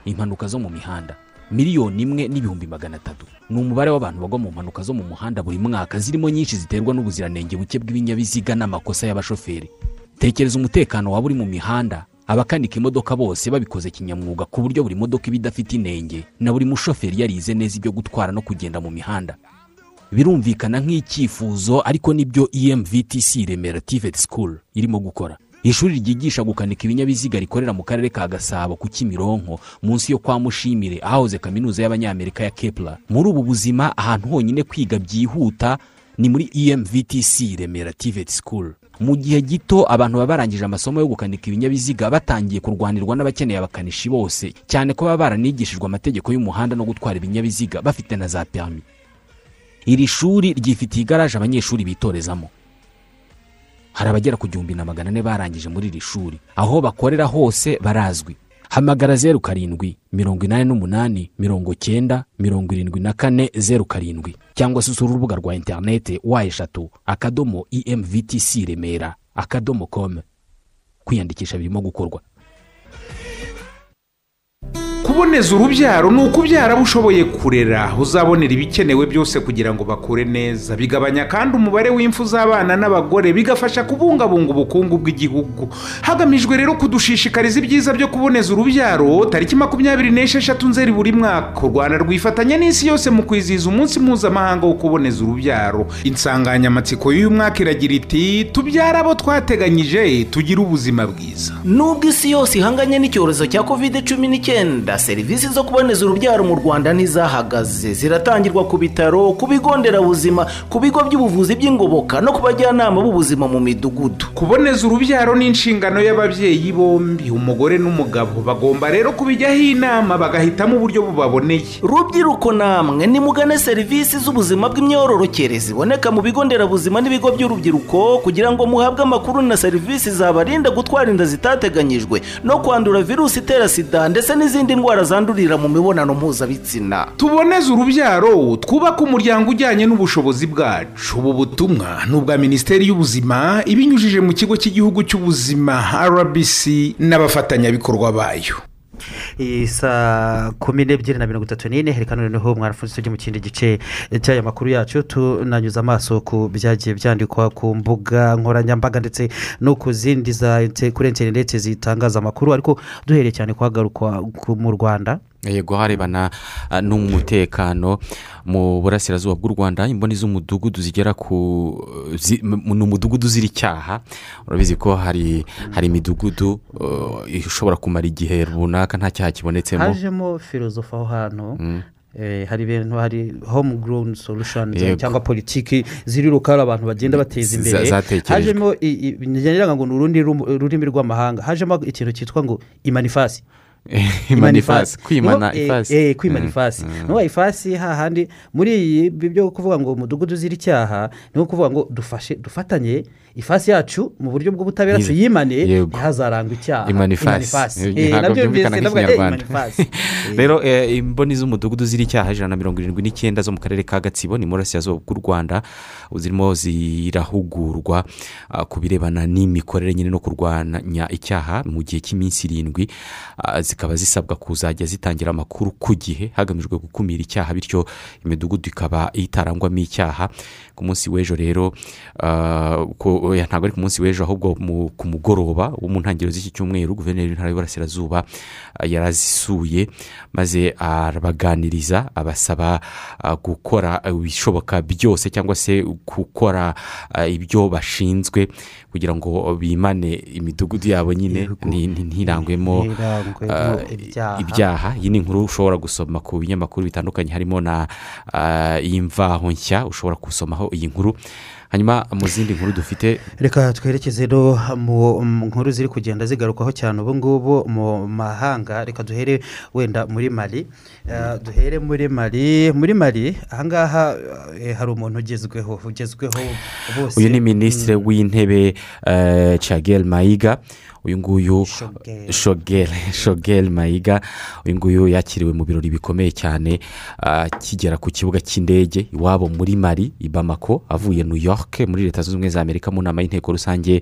Impanuka zo mu mihanda. Miliyoni imwe n'ibihumbi magana atatu. Ni umubare w'abantu bagwa mu mpanuka zo mu muhanda buri mwaka. Zirimo nyinshi ziterwa n'ubuziranenge buke bw'ibinyabiziga n'amakosa y'abashoferi. Tekereza umutekano waba uri mu mihanda. Abakanika imodoka bose babikoze kinyamwuga ku buryo buri modoka iba idafite inenge. Na buri mushoferi yarize neza ibyo gutwara no kugenda mu mihanda. Birumvikana nk'icyifuzo ariko ni byo emvtc remera tivet school irimo gukora. Ishuri ryigisha gukanika ibinyabiziga rikorera mu karere ka gasabo ku kimironko munsi yo kwa mushimire ahahoze kaminuza y'abanyamerika ya kepler. Muri ubu buzima ahantu honyine kwiga byihuta ni muri emvtc remera tivet school. Mu gihe gito abantu baba barangije amasomo yo gukanika ibinyabiziga batangiye kurwanirwa n'abakeneye abakanishi bose. Cyane ko baba baranigishijwe amategeko y'umuhanda no gutwara ibinyabiziga bafite na za perimi iri shuri ryifitiye igaraje abanyeshuri bitorezamo. Hari abagera ku gihumbi na magana ane barangije muri iri shuri. Aho bakorera hose barazwi. Hamagara zeru karindwi mirongo inani n'umunani mirongo cyenda mirongo irindwi na kane zeru karindwi. Cyangwa se usura urubuga rwa interineti wa eshatu akadomo emvtc remera akadomo com. Kwiyandikisha birimo gukorwa. Kuboneza urubyaro ni ukubyara abo ushoboye kurera. Uzabonera ibikenewe byose kugira ngo bakure neza. Bigabanya kandi umubare w'imfu z'abana n'abagore bigafasha kubungabunga ubukungu bw'igihugu. Hagamijwe rero kudushishikariza ibyiza byo kuboneza urubyaro. Tariki makumyabiri n'esheshatu nzeri buri mwaka. U rwanda rwifatanya n'isi yose mu kwizihiza umunsi mpuzamahanga wo kuboneza urubyaro. Insanganyamatsiko y'uyu mwaka iragira iti tubyara abo twateganyije tugire ubuzima bwiza. Nubwo isi yose ihanganye n'icyorezo cya kovide cumi n'icyenda serivisi zo kuboneza urubyaro mu rwanda ntizahagaze. Ziratangirwa ku bitaro ku bigo nderabuzima ku bigo by'ubuvuzi by'ingoboka no ku bajyanama b'ubuzima mu midugudu. Kuboneza urubyaro ni inshingano y'ababyeyi bombi. Umugore n'umugabo bagomba rero kubijyaho inama bagahitamo uburyo bubaboneye. Rubyiruko namwe nimugane serivisi z'ubuzima bw'imyororokere ziboneka mu bigo nderabuzima n'ibigo by'urubyiruko kugira ngo muhabwe amakuru na serivisi zabarinda gutwara inda zitateganyijwe no kwandura virusi itera sida ndetse n'izindi ndwara zandurira mu mibonano mpuzabitsina. Tuboneze urubyaro twubake umuryango ujyanye n'ubushobozi bwacu. Ubu butumwa ni ubwa minisiteri y'ubuzima ibinyujije mu kigo cy'igihugu cy'ubuzima rbc n'abafatanyabikorwa bayo. Saa kumi n'ebyiri na mirongo itatu n'ine. Reka noneho mwarafunze tujye mu kindi gice cy'aya makuru yacu. Tunanyuze amaso ku byagiye byandikwa ku mbuga nkoranyambaga ndetse no ku zindi za kuri interineti zitangaza amakuru. Ariko duhereye cyane kuhagarukwa mu rwanda. Yego harebana ah, n'umutekano mu burasirazuba bw'u rwanda imboni z'umudugudu zigera ku ni umudugudu uzira icyaha urabizi ko hari hari imidugudu uh, ishobora kumara igihe runaka nta cyaha kibonetsemo? Hajemo filozofi aho hantu Mm. Eh, hari ibintu hari home grown solutions Yego. cyangwa politiki ziriruka hari abantu bagenda bateza Za- imbere. hajemo ngo ni urundi rurimi rw'amahanga. Hajemo ikintu cyitwa ngo imanifasi. Imana ifasi kwimana No, eh, ifasi kwimana Mm, ifasi mm. nuba ifasi hahandi muri iyi bi- byo kuvuga ngo umudugudu uzira icyaha ni nko kuvuga ngo dufashe dufatanye ifasi yacu mu buryo bw'ubutabera tuyimane ntihazarangwe icyaha. Imanifasi. Eh, Eh, na byo byumvikana eh, nk'ikinyarwanda. imanifasi. rero eh, imboni z'umudugudu ziri icyaha ijana na mirongo irindwi n'icyenda zo mu karere ka gatsibo ni mu burasirazuba bw'u rwanda zirimo zirahugurwa ah, ku birebana n'imikorere nyine no kurwanya icyaha mu gihe cy'iminsi irindwi. Ah, zikaba zisabwa kuzajya zitangira amakuru ku gihe hagamijwe gukumira icyaha bityo imidugudu ikaba itarangwamo icyaha. Ku munsi w'ejo rero oya, ntabwo ari ku munsi w'ejo ahubwo ku mugoroba wo mu ntangiriro z'iki cyumweru guverineri w'intara y'uburasirazuba ah, yarazisuye maze arabaganiriza abasaba ah, gukora ibishoboka byose cyangwa se gukora ah, ibyo bashinzwe kugira ngo bimane imidugudu yabo nyine. Ntirangwemo ah, ibyaha. iyi ni inkuru ushobora gusoma ku binyamakuru bitandukanye harimo na ah, y'imvaho nshya ushobora gusomaho iyi nkuru. Hanyuma mu zindi nkuru dufite reka twerekeze no mu nkuru ziri kugenda zigarukwaho cyane ubu ngubu mu mahanga. Reka duhere wenda muri mari Eh, duhere muri mari muri mari ahangaha eh, hari umuntu ugezweho ugezweho bose. Uyu ni minisitiri w'intebe eh, Chagel mayiga. Uyu nguyu shogel shogel mayiga. Uyu nguyu yakiriwe mu birori bikomeye cyane ah, akigera ku kibuga cy'indege iwabo muri mari i bamako avuye new york muri leta zunze ubumwe za amerika mu nama y'inteko rusange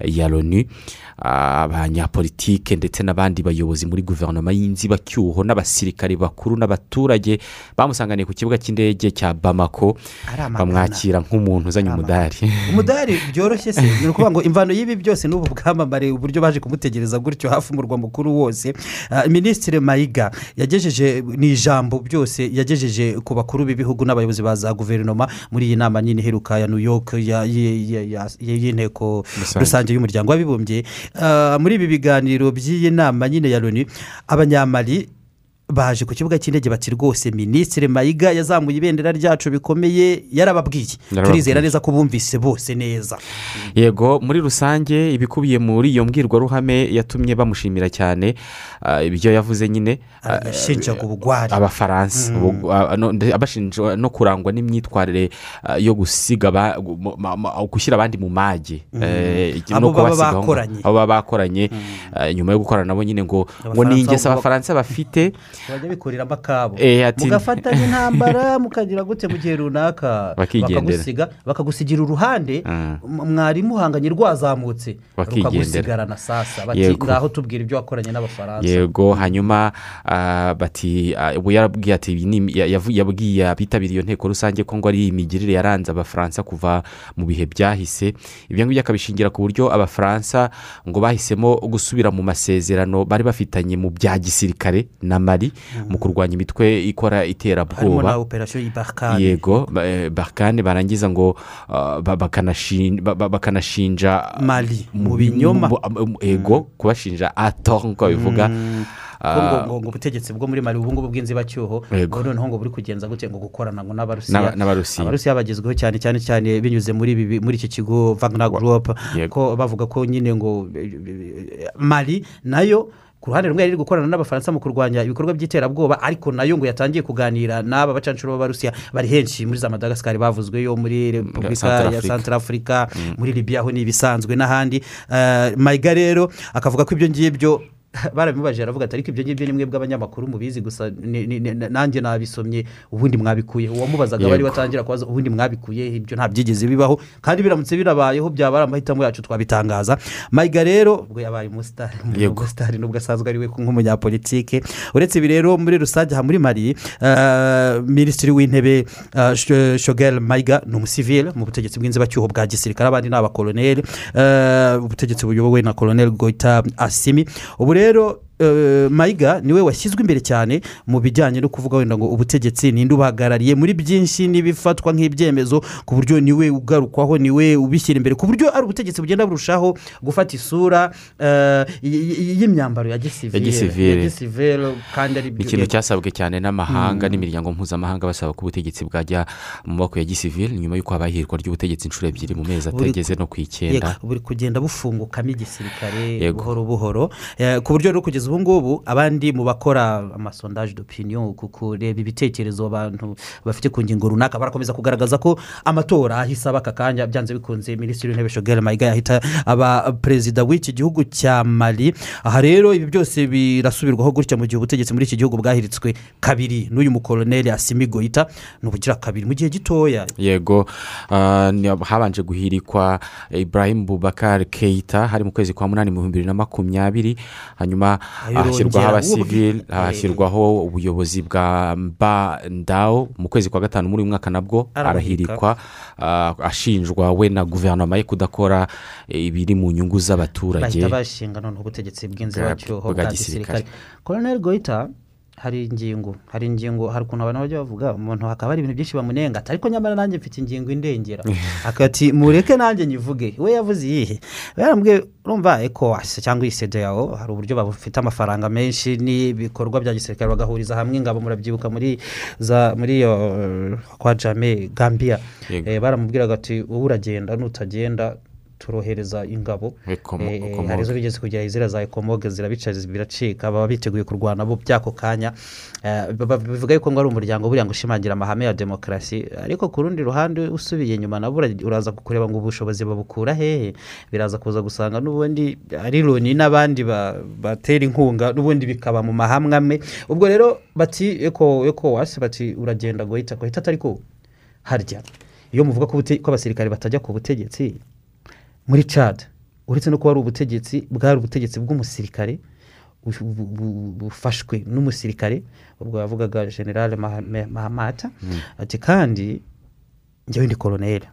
ya loni Ah, abanyapolitike ndetse n'abandi bayobozi muri guverinoma y'inzibacyuho n'abasirikari bakuru n'abaturage bamusanganiye ku kibuga cy'indege cya bamako bamwakira nk'umuntu uzanye umudari umudari byoroshye se ni ukuvuga ngo imvano y'ibi byose ni ubu bwamamare uburyo baje kumutegereza gutyo hafi umurwa mukuru wose Ah, minisitiri mayiga yagejeje ni ijambo byose yagejeje ku bakuru b'ibihugu n'abayobozi ba za guverinoma muri iyi nama nyine iheruka ya new york y'inteko Rusange. y'umuryango w'abibumbye Ah, muri ibi biganiro by'iyi nama nyine ya loni abanyamari baje ku kibuga cy'indege bati rwose minisitiri mayiga yazamuye ibendera ryacu bikomeye yarababwiye. Turizera neza ko bumvise bose neza. Yego muri rusange ibikubiye muri iyo mbwirwaruhame yatumye bamushimira cyane ah, ibyo yavuze nyine ah, yashinjaga ubugwari abafaransa. Mm. ah, abashinja no kurangwa n'imyitwarire ah, yo gusiga gushyira abandi mu mage. Mm. eh, no kubasigaho abo baba bakoranye. Ah, nyuma yo gukorana nabo nyine ngo ngo ni ingeso abafaransa bafite bajya bikuriramo akabo Eh, mugafatanya intambara mukagira gute mu gihe runaka? Bakagusiga bakagusigira uruhande Mm. m- mwari muhanganye rwazamutse. Rukagusigarana sasa bati ngaho tubwira ibyo wakoranye n'abafaransa. Yego hanyuma ah, bati ah, ubu yarabwiye ati "Iyi ni- ya- yavu- yabwiye abitabiriye iyo nteko rusange ko ngo ari imigirire yaranze abafaransa kuva mu bihe byahise. Ibyo ngibyo akabishingira ku buryo abafaransa ngo bahisemo gusubira mu masezerano bari bafitanye mu bya gisirikare na mari mu kurwanya imitwe ikora harimo na iterabwoba operasiyo y'ibarikani yego ba- eh, barangiza ngo ah, ba- bakanashin- ba- ba- bakanashinja Mali, mu binyoma. yego kubashinja ato nk'uko babivuga ko ngo ngo ubutegetsi bwo muri mari ubu ngubu bw'inzibacyuho ngo noneho ngo buri kugenza gute ngo gukorana ngo n'abarusiya N'aba- n'Abarusiya. abarusiya bagezweho cyane cyane cyane binyuze muri muri iki kigo vagna group. Yego. ko bavuga ko nyine ngo eh, eh, mari na yo ku ruhande rumwe yari gukorana n'abafaransa mu kurwanya ibikorwa by'iterabwoba ariko na yo ngo yatangiye kuganira n'aba bacanshuro b'abarusiya bari henshi muri za madagascar bavuzweyo muri repubulika ya Centrafrique. santarafurika muri libiya ho ni ibisanzwe n'ahandi Eh, mayiga rero akavuga ko ibyo ngibyo barabimubajije aravuga ati ariko ibyo ngibyo ni mwe bw'abanyamakuru mubizi gusa nanjye nabisomye ubundi mwabikuye. Uwamubazaga bari batangira kubaza ubundi mwabikuye? Ibyo nta byigeze bibaho. Kandi biramutse birabayeho byaba ari amahitamo yacu twabitangaza. Mayiga rero ubwo yabaye umusitari umusitari nubwo asanzwe ari we nk'umunyapolitike uretse ibi rero muri rusange aha muri mari eh, minisitiri w'intebe eh, Sh- shogel mayiga ni umusivile mu butegetsi bw'inzibacyuho bwa gisirikare. Abandi ni abakoloneli eh, ubutegetsi buyobowe na koloneli goita asimi. Ubu rero eh, mayiga ni we washyizwe imbere cyane mu bijyanye no kuvuga wenda ngo ubutegetsi ninde ubahagarariye? Muri byinshi n'ibifatwa nk'ibyemezo ku buryo ni we ugarukwaho ni we ubishyira imbere ku buryo ari ubutegetsi bugenda burushaho gufata isura eh, y'imyambaro ya gisivile. Kandi ari ikintu cyasabwe cyane n'amahanga Mm. n'imiryango mpuzamahanga basaba ko ubutegetsi bwajya mu maboko ya gisivile nyuma y'uko habaye ihirwa ry'ubutegetsi inshuro ebyiri mu mezi atageze no ku icyenda. buri kugenda bufungukamo igisirikare buhoro buhoro. Eh, ku buryo rero kugeza ubu ngubu abandi mu bakora amasondaje d'opinion ku kureba ibitekerezo abantu bafite ku ngingo runaka barakomeza kugaragaza ko amatora ahise aba aka kanya byanze bikunze minisitiri w'intebe shogere mayiga yahita aba perezida w'iki gihugu cya mali. Aha rero ibi byose birasubirwaho gutya mu gihe ubutegetsi muri iki gihugu bwahiritswe kabiri n'uyu mukoloneli asimi goyita ni ubugira kabiri mu gihe gitoya. Yego ah, habanje guhirikwa ibrahim bubakar keita hari mu kwezi kwa munani mu bihumbi bibiri na makumyabiri hanyuma hashyirwaho abasivili hashyirwaho ubuyobozi bwa mba ndawo mu kwezi kwa gatanu muri uyu mwaka nabwo arahirikwa ah, ashinjwa we na guverinoma ye kudakora ibiri mu nyungu z'abaturage. Bahita bashinga noneho ubutegetsi bw'inzibacyuho Bwa- gisirikare. koloneli goyita hari ingingo hari ingingo hari ukuntu abantu bajya bavuga umuntu hakaba hari ibintu byinshi bamunenga ati ariko nyamara nanjye mfite ingingo indengera. Akati mureke nanjye nyivuge we yavuze iyihe? Yarambwiye urumva ekowasi cyangwa iyi yawo hari uburyo bafite amafaranga menshi n'ibikorwa bya gisirikare bagahuriza hamwe ingabo murabyibuka muri za muri iyo kwa jame gambia. Yego. Eh, baramubwiraga ati wowe uragenda nutagenda turohereza ingabo Ekomo- Eh, eh, hari izo bigeze kugera izira za ekomoge zirabica biracika baba biteguye kurwana bo by'ako kanya. Eh, bivuga yuko ngo ari umuryango buriya ngo ushimangira amahame ya demokarasi. Ariko ku rundi ruhande usubiye inyuma nabo ura- uraza kureba ngo ubushobozi babukura hehe. Biraza kuza gusanga n'ubundi ari loni n'abandi ba- batera inkunga n'ubundi bikaba mu mahamwe amwe. Ubwo rero bati eko eko wasi bati uragenda guhita guhita atari ko harya. Iyo muvuga ko abasirikare batajya ku butegetsi muri cad uretse no kuba ari ubutegetsi bwari ubutegetsi bw'umusirikare bu- bu- bu- bufashwe n'umusirikare ubwo yavugaga generale mahamata. Ati kandi njyewe ndi koroneri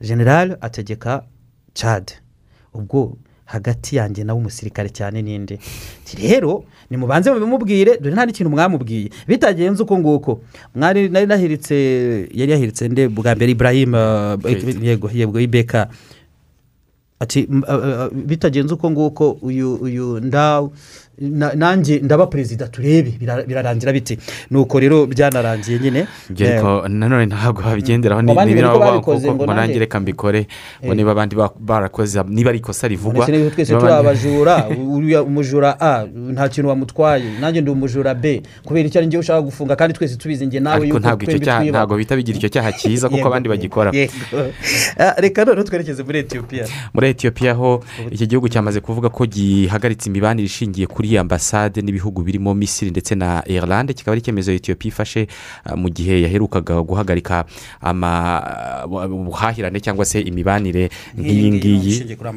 generale ategeka cad ubwo hagati yanjye nawe umusirikare cyane ninde? Ati, rero nimubanze mubimubwire dore nta n'ikintu mwamubwiye. Bitagenze uko nguko. Mwari nari nahiritse yari yahiritse nde? Bwa mbere ibrahim Keita. yego yego ibeka. Ati bitagenze uko nguko uyu uyu ndawu na- nanjye ndaba perezida turebe bira- birarangira bite nuko rero byanarangiye nyine. Ariko nanone ntabwo babigenderaho niba babikoze ngo nanjye- reka mbikore ngo Eh. niba abandi ba- barakoze niba ari ikosa rivugwa twese turi abajura umujura a nta kintu wamutwaye nanjye ndi umujura b. Kubera icyo ari njyewe ushaka gufunga kandi twese tubizi njye nawe yuko twembi twiba. ntabwo bita bigira icyo cyaha cyiza kuko abandi bagikora. Ah, reka noneho twerekeze muri etiyopiya muri etiyopiya ho iki gihugu cyamaze kuvuga ko gihagaritse imibanire ishingiye kuri ambasade n'ibihugu birimo misiri ndetse na irlande kikaba ari icyemezo etiyopiya ifashe ah, mu gihe yaherukaga guhagarika ubuhahirane cyangwa se imibanire nk'iyi ngiyi kuri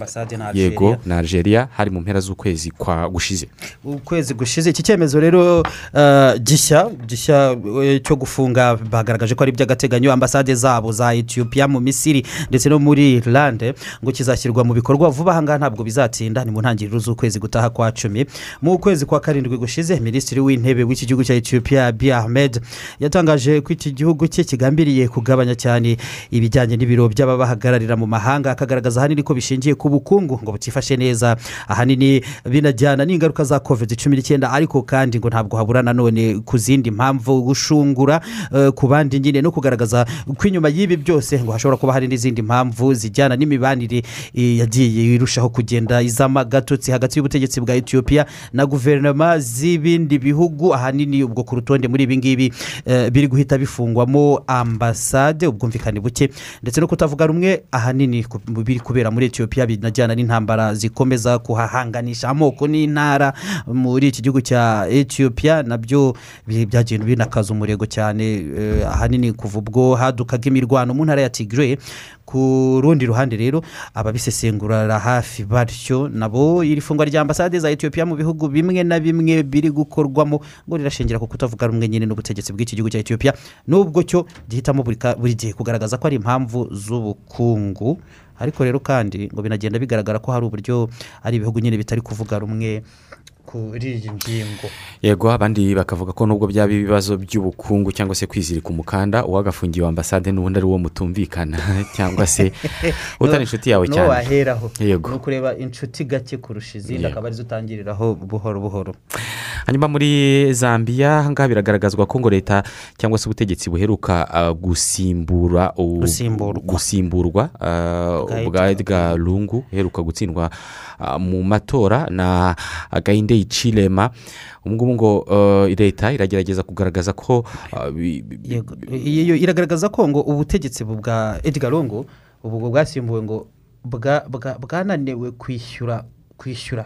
yego na algeria hari mu mpera z'ukwezi kwa gushize. Ukwezi gushize iki cyemezo rero ah, gishya gishya eh, cyo gufunga bagaragaje ko ari iby'agateganyo ambasade zabo za etiyopiya mu misiri ndetse no muri irlande ngo kizashyirwa mu bikorwa vuba aha ngaha ntabwo bizatinda ni mu ntangiriro z'ukwezi gutaha kwa cumi. Mu kwezi kwa karindwi gushize minisitiri w'intebe w'iki gihugu cya etiyopiya abiy ahmed yatangaje ko iki gihugu cye kigambiriye kugabanya cyane ibijyanye n'ibiro by'ababahagararira mu mahanga. Akagaragaza ahanini ko bishingiye ku bukungu ngo butifashe neza. Ahanini binajyana n'ingaruka za covid cumi n'icyenda ariko kandi ngo ntabwo habura nanone ku zindi mpamvu gushungura eh, ku bandi nyine. No kugaragaza ko inyuma y'ibi byose ngo hashobora kuba hari n'izindi mpamvu zijyana n'imibanire eh, yagiye irushaho kugenda. Izama agatotsi hagati y'ubutegetsi bwa etiyopiya na guverinoma z'ibindi bihugu ahanini ubwo ku rutonde muri ibi ngibi eh, biri guhita bifungwamo ambasade ubwumvikane buke. Ndetse no kutavuga rumwe ahanini biri kubera muri etiyopiya binajyana n'intambara zikomeza kuhahanganisha amoko n'intara muri iki gihugu cya etiyopiya na byo byagenda binakaza umurego cyane eh, ahanini kuva ubwo hadukaga imirwano mu ntara ya tigre ku rundi ruhande rero ababisesengurira hafi batyo. Nabo iri fungwa rya ambasade za etiyopiya mu bihugu bimwe na bimwe biri gukorwamo ngo rirashingira ku kutavuga rumwe nyine n'ubutegetsi bw'iki gihugu cya etiyopiya nubwo cyo gihitamo buri gihe kugaragaza ko ari impamvu z'ubukungu ariko rero kandi ngo binagenda bigaragara ko hari uburyo ari ibihugu nyine bitari kuvuga rumwe kuri iyi ngingo. Yego abandi bakavuga ko nubwo byaba ibibazo by'ubukungu cyangwa se kwizirika umukanda uwagafungiwe ambasade n'ubundi ari uwo mutumvikana cyangwa se utari inshuti yawe cyane. waheraho. Yego. Ni ukureba inshuti gake kurusha izindi akaba ari zo utangiriraho buhoro buhoro. Hanyuma muri zambia ahangaha biragaragazwa ko ngo leta cyangwa se ubutegetsi buheruka ah, gusimbura Gusimburwa. ah, Bwa edgar lungu. Uheruka gutsindwa ah, mu matora na gahinde icirema ubu ngubu ngo leta iragerageza kugaragaza ko iragaragaza ko ngo ubutegetsi bwa edgar longo ubu bwasimbuwe ngo bwa- bwa- bwananiwe kwishyura kwishyura.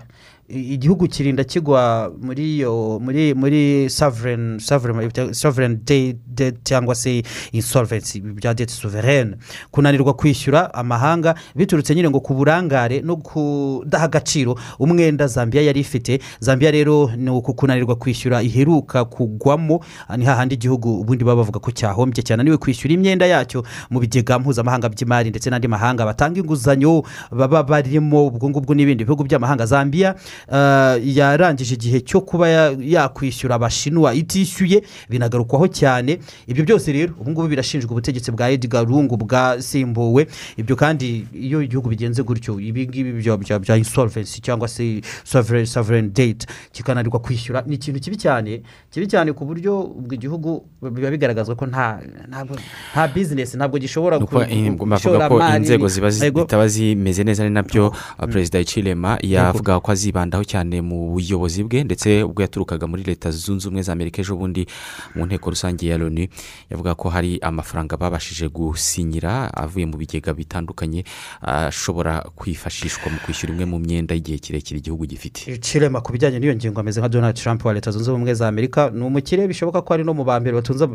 Igihugu kirinda kigwa muri iyo muri muri sovereign day debt cyangwa se insolvency bya debt sovereign kunanirwa kwishyura amahanga biturutse nyine ngo ku burangare no kudaha agaciro umwenda zambia yari ifite zambia rero ni uku kunanirwa kwishyura iheruka kugwamo. Ni hahandi igihugu ubundi baba bavuga ko cyahombye cyananiwe kwishyura imyenda yacyo mu bigega mpuzamahanga by'imari ndetse n'andi mahanga batanga inguzanyo baba barimo ubwo ngubwo n'ibindi. Bihugu by'amahanga zambia yarangije igihe cyo kuba ya- yakwishyura abashinwa itishyuye binagarukwaho cyane. Ibyo byose rero ubu ngubu birashinjwa ubutegetsi bwa edgar rungu bwasimbuwe ibyo kandi iyo igihugu bigenze gutyo ibi ngibi bya- insolvency cyangwa se sovereign date kikananirwa kwishyura. Ni ikintu kibi cyane kibi cyane ku buryo ubwo igihugu biba bigaragazwa ko nta bizinesi ntabwo gishobora eh, ishoramari- inzego zitaba zimeze neza ni na byo perezida icirema yavuga ko azibandaho cyane mu buyobozi bwe ndetse ubwo yaturukaga muri leta zunze ubumwe za amerika ejo bundi mu nteko rusange ya loni yavuga ko hari amafaranga babashije gusinyira avuye mu bigega bitandukanye ashobora kwifashishwa mu kwishyura imwe mu myenda y'igihe kirekire igihugu gifite. Chilema ku bijyanye n'iyo ngingo ameze nka donald trump wa leta zunze ubumwe za amerika ni umukire bishoboka ko ari no mu ba mbere batunze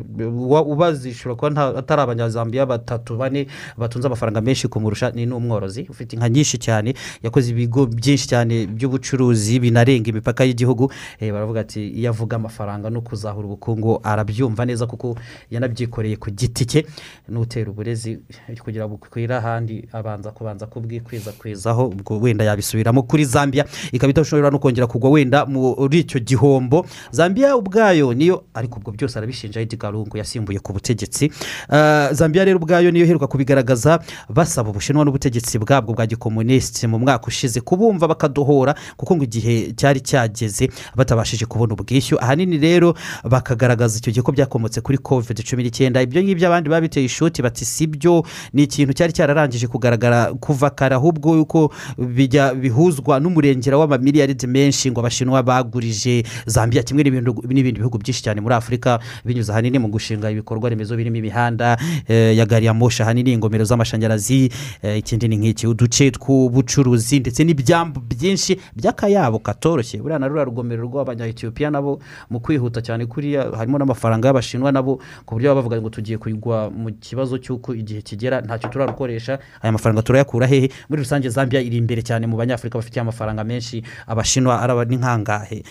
ubazishura kuba atari abanyazambiya batatu bane batunze amafaranga menshi kumurusha ni n'umworozi ufite inka nyinshi cyane yakoze ibigo byinshi cyane by'ubucuruzi binarenga imipaka y'igihugu. Eh, baravuga ati iyo avuga amafaranga no kuzahura ubukungu arabyumva neza kuko yanabyikoreye ku giti cye. N'utera uburezi kugira ngo bukwire ahandi abanza kubanza kubwikwirakwizaho ubwo wenda yabisubiramo kuri zambia. Ikaba idashobora no kongera kugwa wenda muri icyo gihombo. Zambia ubwayo niyo ariko ubwo byose arabishinja edgar lungu yasimbuye ku butegetsi. Ah, zambia rero ubwayo niyo iheruka kubigaragaza basaba ubushinwa n'ubutegetsi bwabwo bwa gikomunisiti mu mwaka ushize kubumva bakadohora kuko ngo igihe cyari cyageze batabashije kubona ubwishyu. Ahanini rero bakagaragaza icyo gihe ko byakomotse kuri covid cumi n'icyenda. Ibyo ngibyo abandi babiteye ishoti bati si byo ni ikintu cyari cyararangije kugaragara kuva kare ahubwo yuko bijya bihuzwa n'umurengera w'amamiliyaridi menshi ngo abashinwa bagurije zambia kimwe n'ibindi- bihugu byinshi cyane muri afurika binyuze ahanini mu gushinga ibikorwa remezo birimo imihanda eh, ya gari ya moshi ahanini ingomero z'amashanyarazi eh, ikindi ni nk'iki uduce tw'ubucuruzi ndetse n'ibyambu byinshi by'akayabo katoroshye buriya na ruriya rugomero rw'abanyayetiyopiya nabo mu kwihuta cyane kuriya harimo n'amafaranga y'abashinwa nabo ku buryo baba bavuga ngo tugiye kugwa mu kibazo cy'uko igihe kigera ntacyo turarukoresha aya mafaranga turayakura hehe? Muri rusange zambia iri imbere cyane mu banyafurika bafitiye amafaranga menshi abashinwa araba ni nkangahe?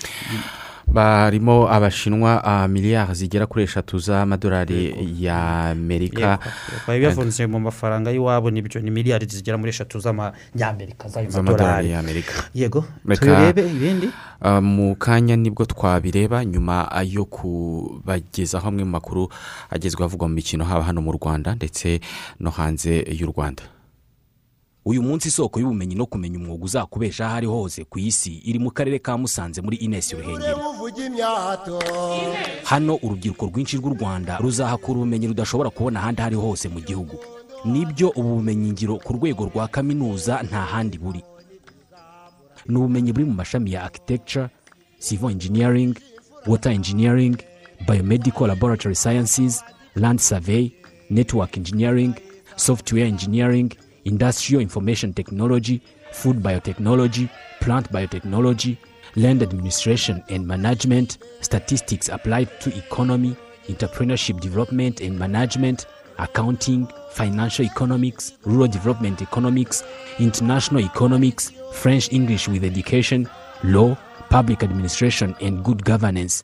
Barimo abashinwa miliyari zigera kuri eshatu z'amadolari y'amerika bari bavunje mu mafaranga y'iwabo ni byo ni miliyari zigera muri eshatu z'amanyamerika z'ayo z'amadolari madolari. y'amerika yego. Turebe ibindi? ah, mu kanya ni bwo twabireba nyuma yo kubagezaho amwe mu makuru agezweho avugwa mu mikino haba hano mu rwanda ndetse no hanze y'u rwanda. Uyu munsi isoko y'ubumenyi no kumenya umwuga uzakubesha aho ari hose ku isi iri mu karere ka musanze muri inesi ruhengeri hano urubyiruko rwinshi rw'u rwanda ruzahakura ubumenyi rudashobora kubona ahandi aho ari hose mu gihugu. Nibyo ubu bumenyingiro ku rwego rwa kaminuza nta handi buri. Ni ubumenyi buri mu mashami ya architecture civil engineering water engineering biomedical laboratory sciences land survey network engineering software engineering industrial information technology food biotechnology plant biotechnology land administration and management statistics applied to economy entrepreneurship development and management accounting financial economics rural development economics international economics french english with education law public administration and good governance.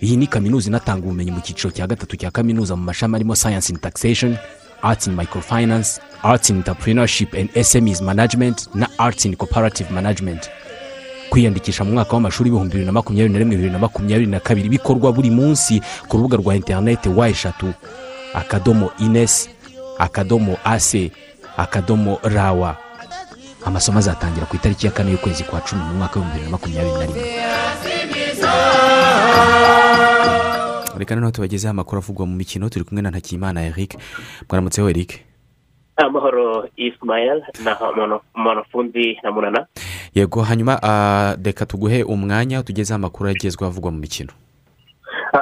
Iyi ni kaminuza inatanga ubumenyi mu cyiciro cya gatatu cya kaminuza mu mashami arimo science in taxation arts in microfinance arts in entrepreneurship and smes management na arts in cooperative management. Kwiyandikisha mu mwaka w'amashuri ibihumbi bibiri na makumyabiri na rimwe bibiri na makumyabiri na kabiri bikorwa buri munsi ku rubuga rwa interineti wa eshatu akadomo ines akadomo ase akadomo rawa. Amasomo azatangira ku itariki ya kane y'ukwezi kwa cumi mu mwaka w'ibihumbi bibiri na makumyabiri na rimwe. Reka noneho tubagezeho amakuru avugwa mu mikino turi kumwe na ntakiyimana eric. Mwaramutseho eric? Amahoro ismael na mwana- mwanafunzi na munana. Yego hanyuma ah, reka tuguhe umwanya tugezeho amakuru agezweho avugwa mu mikino.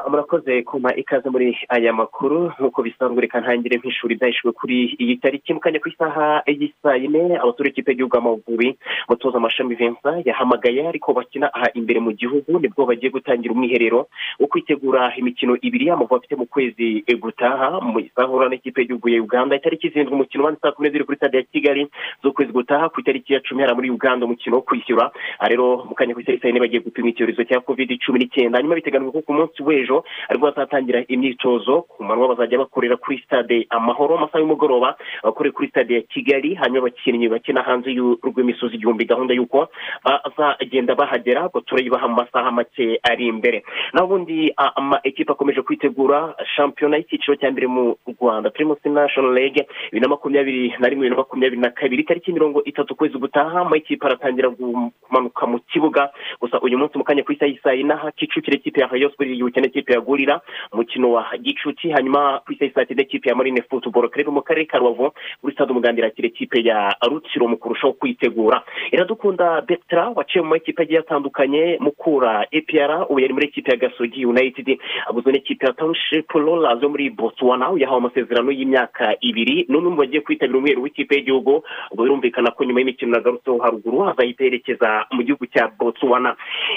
Murakoze kuma ikaze muri aya makuru. Nk'uko bisanzwe reka ntangire nk'ishuri ryahishwe kuri iyi tariki. Mu kanya ku isaha y'isaa yine. Abasore ikipe y'igihugu amavubi mutoza amashami vensa yahamagaye ariko bakina aha imbere mu gihugu. Nibwo bagiye gutangira umwiherero wo kwitegura imikino ibiri amavubi afite mu kwezi gutaha. Mu izahura n'ikipe y'igihugu ya uganda. Itariki zirindwi umukino ubanza saa kumi n'ebyiri kuri stade ya kigali z'ukwezi gutaha. Ku itariki ya cumi hari muri uganda umukino wo kwishyura. Aha rero mu kanya ku isaha yine bagiye gupima icyorezo cya covid cumi n'icyenda. Hanyuma biteganijwe ko ku munsi w'ejo ari bwo bazatangira imyitozo ku manywa bazajya bakorera kuri stade amahoro amasaha y'umugoroba bakorera kuri stade ya kigali hanyuma abakinnyi bakina hanze rw'imisozi igihumbi gahunda y'uko bazagenda bahagera ngo turayibaha mu masaha make ari imbere. Naho ubundi ah, ama ekipa akomeje kwitegura shampiyona y'icyiciro cya mbere mu rwanda primus national league bibiri na makumyabiri na rimwe bibiri na makumyabiri na kabiri tariki mirongo itatu ukwezi gutaha amakipe aratangira kumanuka mu kibuga gusa uyu munsi mu kanya ku isaha y'isaa yinaha kicukiro ikipe ya rayon sport yibukene ikipe ya gurira umukino wa gicuti hanyuma ku isaha y'isaa cyenda ikipe ya marine football club mu karere ka rubavu kuri stade umuganda irakira ikipe ya rutsiro mu kurushaho kwitegura. Iradukunda betra waciye mu makipe agiye atandukanye mukura epr ubu yari muri ikipe ya gasogi united. Aguzwe n'ikipe ya township rollers yo muri botswana yahawe amasezerano y'imyaka ibiri. N'umwe mu bagiye kwitabira umweru w'ikipe y'igihugu ubwo birumvikana ko nyuma y'imikino nagarutseho haruguru azahita yerekeza mu gihugu cya botswana.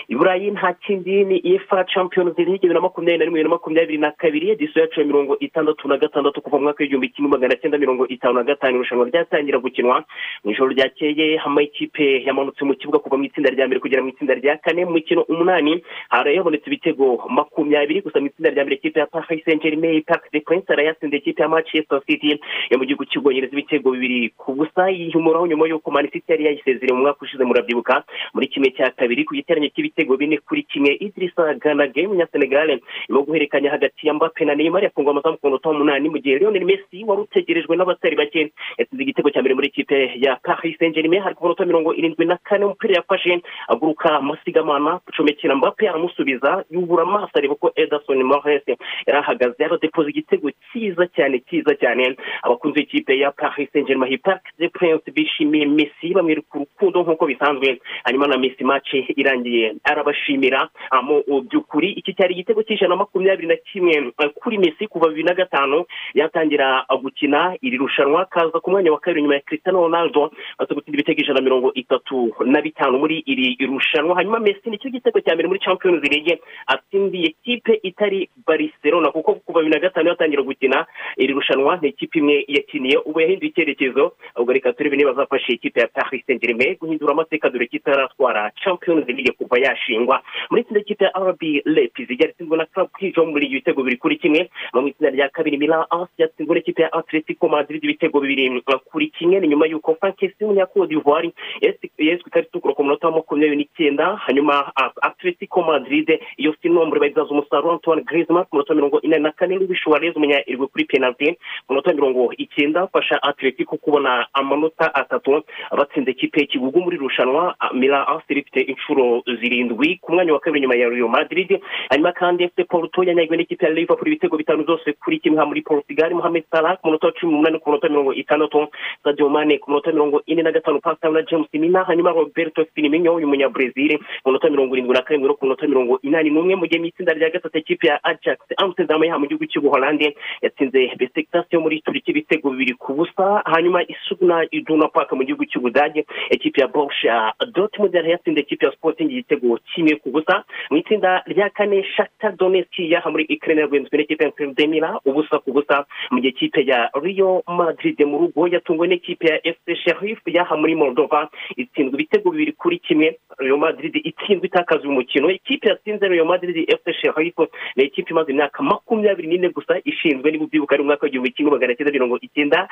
I burayi nta kindi ni efa champions league na makumyabiri na rimwe na makumyabiri na kabiri edisiyo yacu ya mirongo itandatu na gatandatu kuva mu mwaka w'igihumbi kimwe magana cyenda mirongo itanu na gatanu. Irushanwa ryatangira gukinwa mu ijoro ryakeye amakipe yamanutse mu kibuga kuva mu itsinda rya mbere kugera mu itsinda rya kane. Mu mikino umunani hari habonetse ibitego makumyabiri gusa mu itsinda rya mbere ikipe ya paris saint germain park de prince arayatsinze ikipe ya manchester city yo mu gihugu cy'ubwongereza ibitego bibiri ku busa yihumuraho nyuma y'uko man city yari yayisezereye mu mwaka ushize murabyibuka muri kimwe cya kabiri ku giteranyo cy'ibitego bine kuri kimwe idirisa ganage umunyasenegale nyuma yo guhererekanya hagati ya mbappe na neymar yafungwa amazamu ku munota w'umunani mu gihe lionel messi wari utegerejwe n'abatari bake. Yatsinze igitego cya mbere muri ikipe ya paris saint germain hari ku munota mirongo irindwi na kane umupira yafashe aguruka amasigamana acomekera mbappe aramusubiza yubura amaso areba ko ederson mores yari ahagaze yaradepoza igitego cyiza cyane cyiza cyane. Abakunzi b'ikipe ya paris saint germain parc de prince bishimiye messi bamwereka urukundo nk'uko bisanzwe. Hanyuma na messi match irangiye arabashimira. Mu by'ukuri iki cyari igitego cy'ijana na makumyabiri na kimwe kuri messi kuva bibiri na gatanu yatangira gukina iri rushanwa kaza ku mwanya wa kabiri nyuma ya cristiano ronaldo aza gutsinda ibitego ijana na mirongo itatu na bitanu muri iri rushanwa. Hanyuma messi ni cyo gitego cya mbere muri champions league atsindiye kipe itari barcelona kuko kuva bibiri na gatanu yatangira gukina iri rushanwa ni ikipe imwe yakiniye. Ubu yahinduye icyerekezo ubwo reka turebe niba azafasha ikipe ya paris saint germain guhindura amateka dore ko itaratwara champions league kuva yashingwa. Muri itsinda ry'ikipe ya rb leipzig yatsinzwe na club kijo muri ibitego bibiri kuri kimwe. Mu itsinda rya kabiri milan as yatsinzwe n'ikipe ya atletico madrid ibitego bibiri kuri kimwe. Ni nyuma y'uko frankesi w'umunyakuru d'ivoire yeswe itari itukura ku munota wa makumyabiri n'icyenda hanyuma atletico madrid iyo si nombre bayizaza umusaruro antoine griezmann ku munota mirongo ine na kane luis suarez umunyayirwe kuri penalty ku munota mirongo icyenda fasha atletico kubona amanota atatu batsinze ikipe y'ikigugu muri rushanwa milan as rifite inshuro zirindwi ku mwanya wa kabiri nyuma ya real madrid. Hanyuma kandi fc porto yanyagwe n'ikipe ya liverpool ibitego bitanu zose kuri kimwe muri portugal mohamed salah ku munota wa cumi n'umunani ku munota mirongo itandatu sadio mane ku munota mirongo ine na gatanu pascal na james mina hanyuma roberto firmino uyu munyabrezil ku munota mirongo irindwi na karindwi no ku munota mirongo inani n'umwe mu gihe mu itsinda rya gatatu ikipe ya ajax amsterdam yaha mu gihugu cy'ubuholande yatsinze besiktas yo muri turiki ibitego bibiri ku busa hanyuma isugna iduna park mu gihugu cy'ubudage ikipe ya borussia dortmund yari yatsinze ikipe ya sporting igitego kimwe ku busa mu itsinda rya kane shakta donetsk yaha muri ukraine yarwenzwe n'ikipe ya demira ubusa ku busa mu gihe ikipe ya rio madrid mu rugo yatunguwe n'ikipe ya fc sherif yaha muri moldova itsinzwe ibitego bibiri kuri kimwe rio madrid itsinzwe itakaza umukino ikipe yatsinze rio madrid fc sherif ni ikipe imaze imyaka makumyabiri n'ine gusa ishinzwe niba ubyibuka ari umwaka w'igihumbi kimwe magana cyenda mirongo icyenda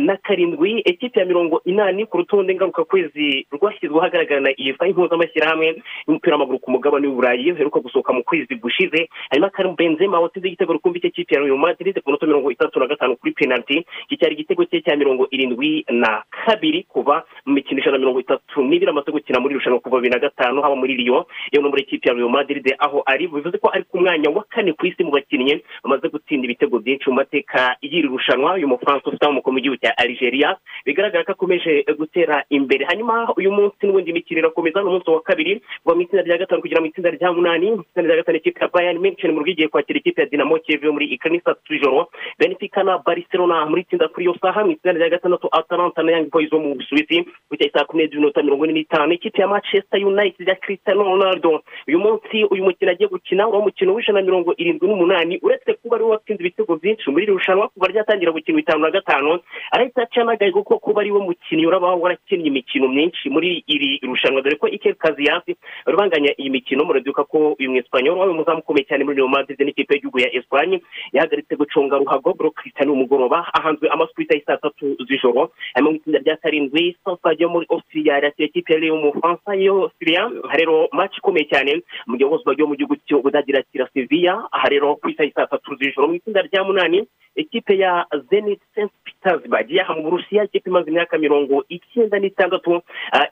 na karindwi ikipe ya mirongo inani ku rutonde ngarukakwezi rwashyizweho ahagaragara na ifa impuzamashyirahamwe y'umupira w'amaguru ku mugabane w'uburayi uheruka gusohoka mu kwezi gushize hanyuma karim benzema watsinze igitego rukumbi cy'ikipe ya rio madrid ku minota mirongo itandatu na gatanu kuri penalty iki cyari igitego cye cya mirongo irindwi na kabiri kuva mu mikino ijana na mirongo itatu n'ibiri amaze gukina muri irushanwa kuva bibiri na gatanu haba muri rio yewe no muri ikipe ya rio madrid aho ari bivuze ko ari ku mwanya wa kane ku isi mu bakinnyi bamaze gutsinda ibitego byinshi mu mateka y'iri rushanwa uyu mufaransa ufite umukuru w'igihugu cya algeria bigaragara ko akomeje gutera imbere. Hanyuma uyu munsi n'ubundi imikino irakomeza ni umunsi wa kabiri kuva mu itsinda rya gatanu kugera mu itsinda rya munani mu itsinda rya gatanu ikipe ya bayani menshi mu rugo igiye kwakira ikipe ya dinamo kivu muri ikani saa tatu z'ijoro benfica na barcelona muri itsinda kuri iyo saha mu itsinda rya gatandatu atalanta na young boys wo mu busuwisi ku cya saa kumi n'ebyiri n'iminota mirongo ine n'itanu. Ikipe ya manchester united ya cristiano ronaldo. Uyu munsi uyu mukino agiye gukina uriya mukino w'ijana na mirongo irindwi n'umunani uretse kuba ari we watsinze ibitego byinshi muri iri rushanwa kuva ryatangira gukina bitanu na gatanu. Arahita acanagaye kuko kuba ari we mukinnyi uraba warakinnye imikino myinshi muri iri rushanwa. Dore ko iker kaziyasi rubanganya iyi mikino murabyuka ko uyu mwesipanyol wabaye umuzamu ukomeye cyane muri real madrid n'ikipe y'igihugu ya esipanye yahagaritse gucunga ruhago. Bro cristiano umugoroba ahanzwe amasupita y'i saa tatu z'ijoro. Mu itsinda rya karindwi sansaje muri australia yakira ikipe ya leo mu bufaransa yo siriya aha rero match ikomeye cyane. Mu gihe bose bagiye mu gihugu cy'ubudage irakira sevilla. Aha rero ku isaha y'i saa tatu z'ijoro mu itsinda rya munani ikipe ya zenit st petersburg yaha mu burusiya ikipe imaze imyaka mirongo icyenda n'itandatu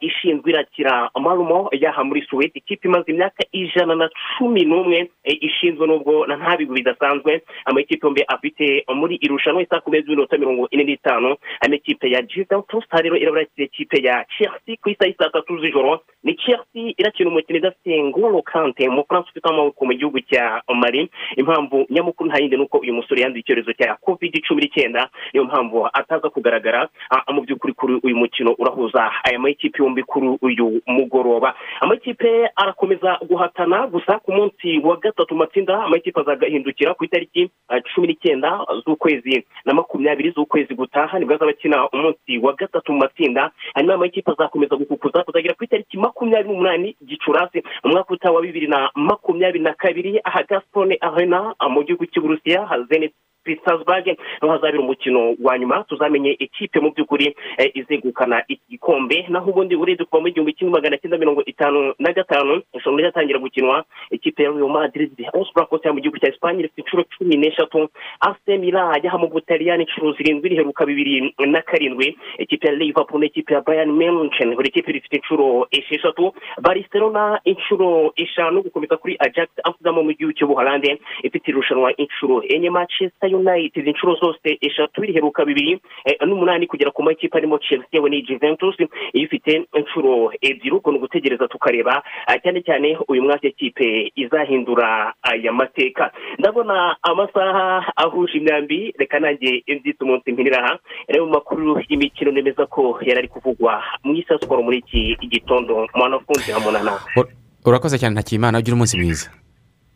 ishinzwe irakira marumo yaha muri suwede ikipe imaze imyaka ijana na cumi n'umwe. Ishinzwe n'ubwo nta bigwi bidasanzwe amakipe yombi afite muri irushanwa isaa kumi n'ebyiri n'iminota mirongo ine n'itanu harimo ikipe ya juventus rero irabarakira ikipe ya chelsea ku isaha y'i saa tatu z'ijoro ni chelsea irakina umukino idafite ngolo kante umufaransa ufite amaboko mu gihugu cya mari impamvu nyamukuru nta yindi ni uko uyu musore yanduye icyorezo cya covid cumi n'icyenda niyo mpamvu ataza kugaragara mu by'ukuri kuri uyu mukino urahuza aya makipe yombi kuri uyu mugoroba. Amakipe arakomeza guhatana gusa ku munsi wa gatatu matsinda amakipe azagahindukira ku itariki cumi n'icyenda z'ukwezi na makumyabiri z'ukwezi gutaha ni bwo azaba akina umunsi wa gatatu mu matsinda. Hanyuma amakipe azakomeza gukukuza kuzagera ku itariki makumyabiri n'umunani gicurasi mu mwaka utaha wa bibiri na makumyabiri na kabiri aha gasitone arena mu gihugu cy'uburusiya zenit pittsburgh ni ho hazabera umukino wa nyuma. Tuzamenye ikipe mu by'ukuri eh, izegukana iki gikombe. Naho ubundi urebye kuva mu igihumbi kimwe magana cyenda mirongo itanu na gatanu irushanwa ryatangira gukinwa ikipe ya real madrid. Os blancos mu gihugu cya esipanye ifite inshuro cumi n'eshatu. Ase milan yajyaha mu butaliyani inshuro zirindwi riheruka bibiri na karindwi. Ikipe ya liverpool n'ikipe ya bayern munchen buri kipe rifite inshuro esheshatu. Barcelona inshuro eshanu gukomeza kuri ajax amsterdam mu gihugu cy'ubuholande ifite irushanwa inshuro enye. Manchester united. Inshuro zose eshatu riheruka bibiri eh, n'umunani kugera ku makipe arimo chelsea. Yewe ni juventus ifite inshuro ebyiri ubwo ni ugutegereza tukareba ah, cyane cyane uyu mwaka ikipe izahindura aya mateka. Ndabona amasaha ahuje imyambi reka nanjye mbyita umunsi mpinira aha. Rero mu makuru y'imikino nemeza ko yari ari kuvugwa mu isi ya siporo muri iki gitondo. Mwanafunzi hamunana. Urakoze cyane ntakimana ugira umunsi mwiza.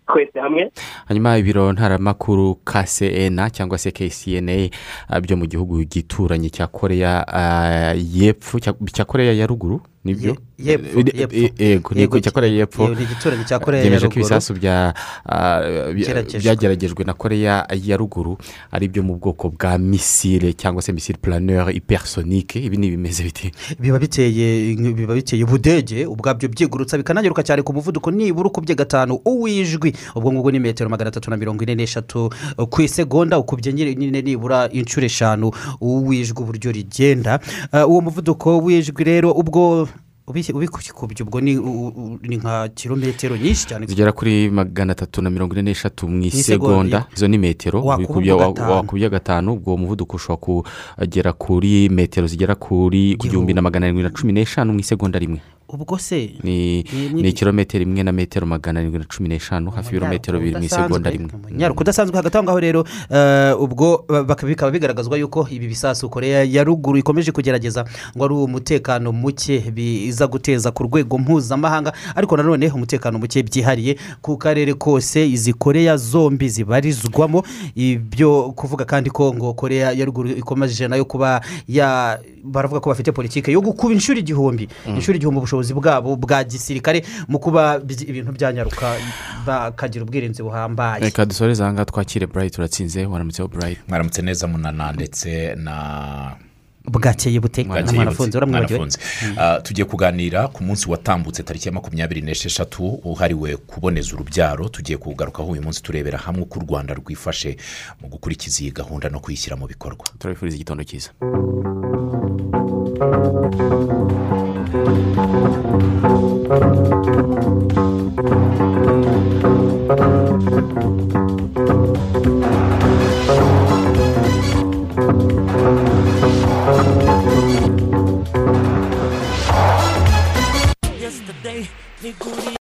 Twese hamwe. Hanyuma ibiro ntaramakuru kcna cyangwa se kcna ah, byo mu gihugu gituranye cya koreya ah, y'epfo cya koreya ya ruguru. Ni byo Y'epfo, Eh, eh, yego ni cya koreya y'epfo? ni igituranyi cya Koreya ya byemeje ko ruguru. ibisasu ah, bya- Geragejwe. byageragejwe na koreya ya ruguru ari byo mu bwoko bwa misile cyangwa se misile planeur hypersonique. Ibi ni ibimeze biti biba biteye ubudege ubwabyo byigurutsa bikananyaruka cyane ku muvuduko. Nibura ukubye gatanu uwijwi. Ubwo ngubwo ni metero magana atatu na mirongo ine n'eshatu ku isegonda ukubye nyine nibura inshuro eshanu. Uwijwi uburyo rigenda. Uh, uwo muvuduko w'ijwi rero ubwo ubikubye ubwo ni nka kilometero nyinshi cyane. Zigera kuri magana atatu na mirongo ine n'eshatu mu isegonda, izo ni metero. Wakubye gatanu ubwo muvuduko ushobora kugera kuri metero zigera kuri ku gihumbi na magana arindwi na cumi n'eshanu mu isegonda rimwe. Ubwo se ni kilometero imwe na metero magana arindwi na cumi n'eshanu hafi y'ibirometero bibiri mu isegonda rimwe. Nyaruko udasanzwe hagati aho ngaho rero eh, ubwo bikaba bigaragazwa yuko ibi bisasu koreya ya ruguru ikomeje kugerageza ngo ari umutekano muke biza guteza ku rwego mpuzamahanga. Ariko nanone umutekano muke byihariye ku karere kose izi koreya zombi zibarizwamo. Ibyo kuvuga kandi ko ngo koreya ya ruguru ikomeje na yo kuba ya baravuga ko bafite politiki yo gukuba inshuro igihumbi. Mm. inshuro igihumbi ubushobozi bwabo bwa gisirikare mu kuba bi- ibintu byanyaruka bakagira ubwirinzi buhambaye. Reka dusoreze aha ngaha twakire burayiti turatsinze waramutseho burayiti mwaramutse neza munana ndetse na bwakeye bute? Bute, uramwibagiwe mwanafunzi. Ah, tugiye kuganira ku munsi watambutse tariki ya makumyabiri n'esheshatu uhariwe kuboneza urubyaro. Tugiye kugarukaho uyu munsi turebera hamwe uko u rwanda rwifashe mu gukurikiza iyi gahunda no kuyishyira mu bikorwa. Turabifuriza igitondo cyiza. Yesterday, Nikuri.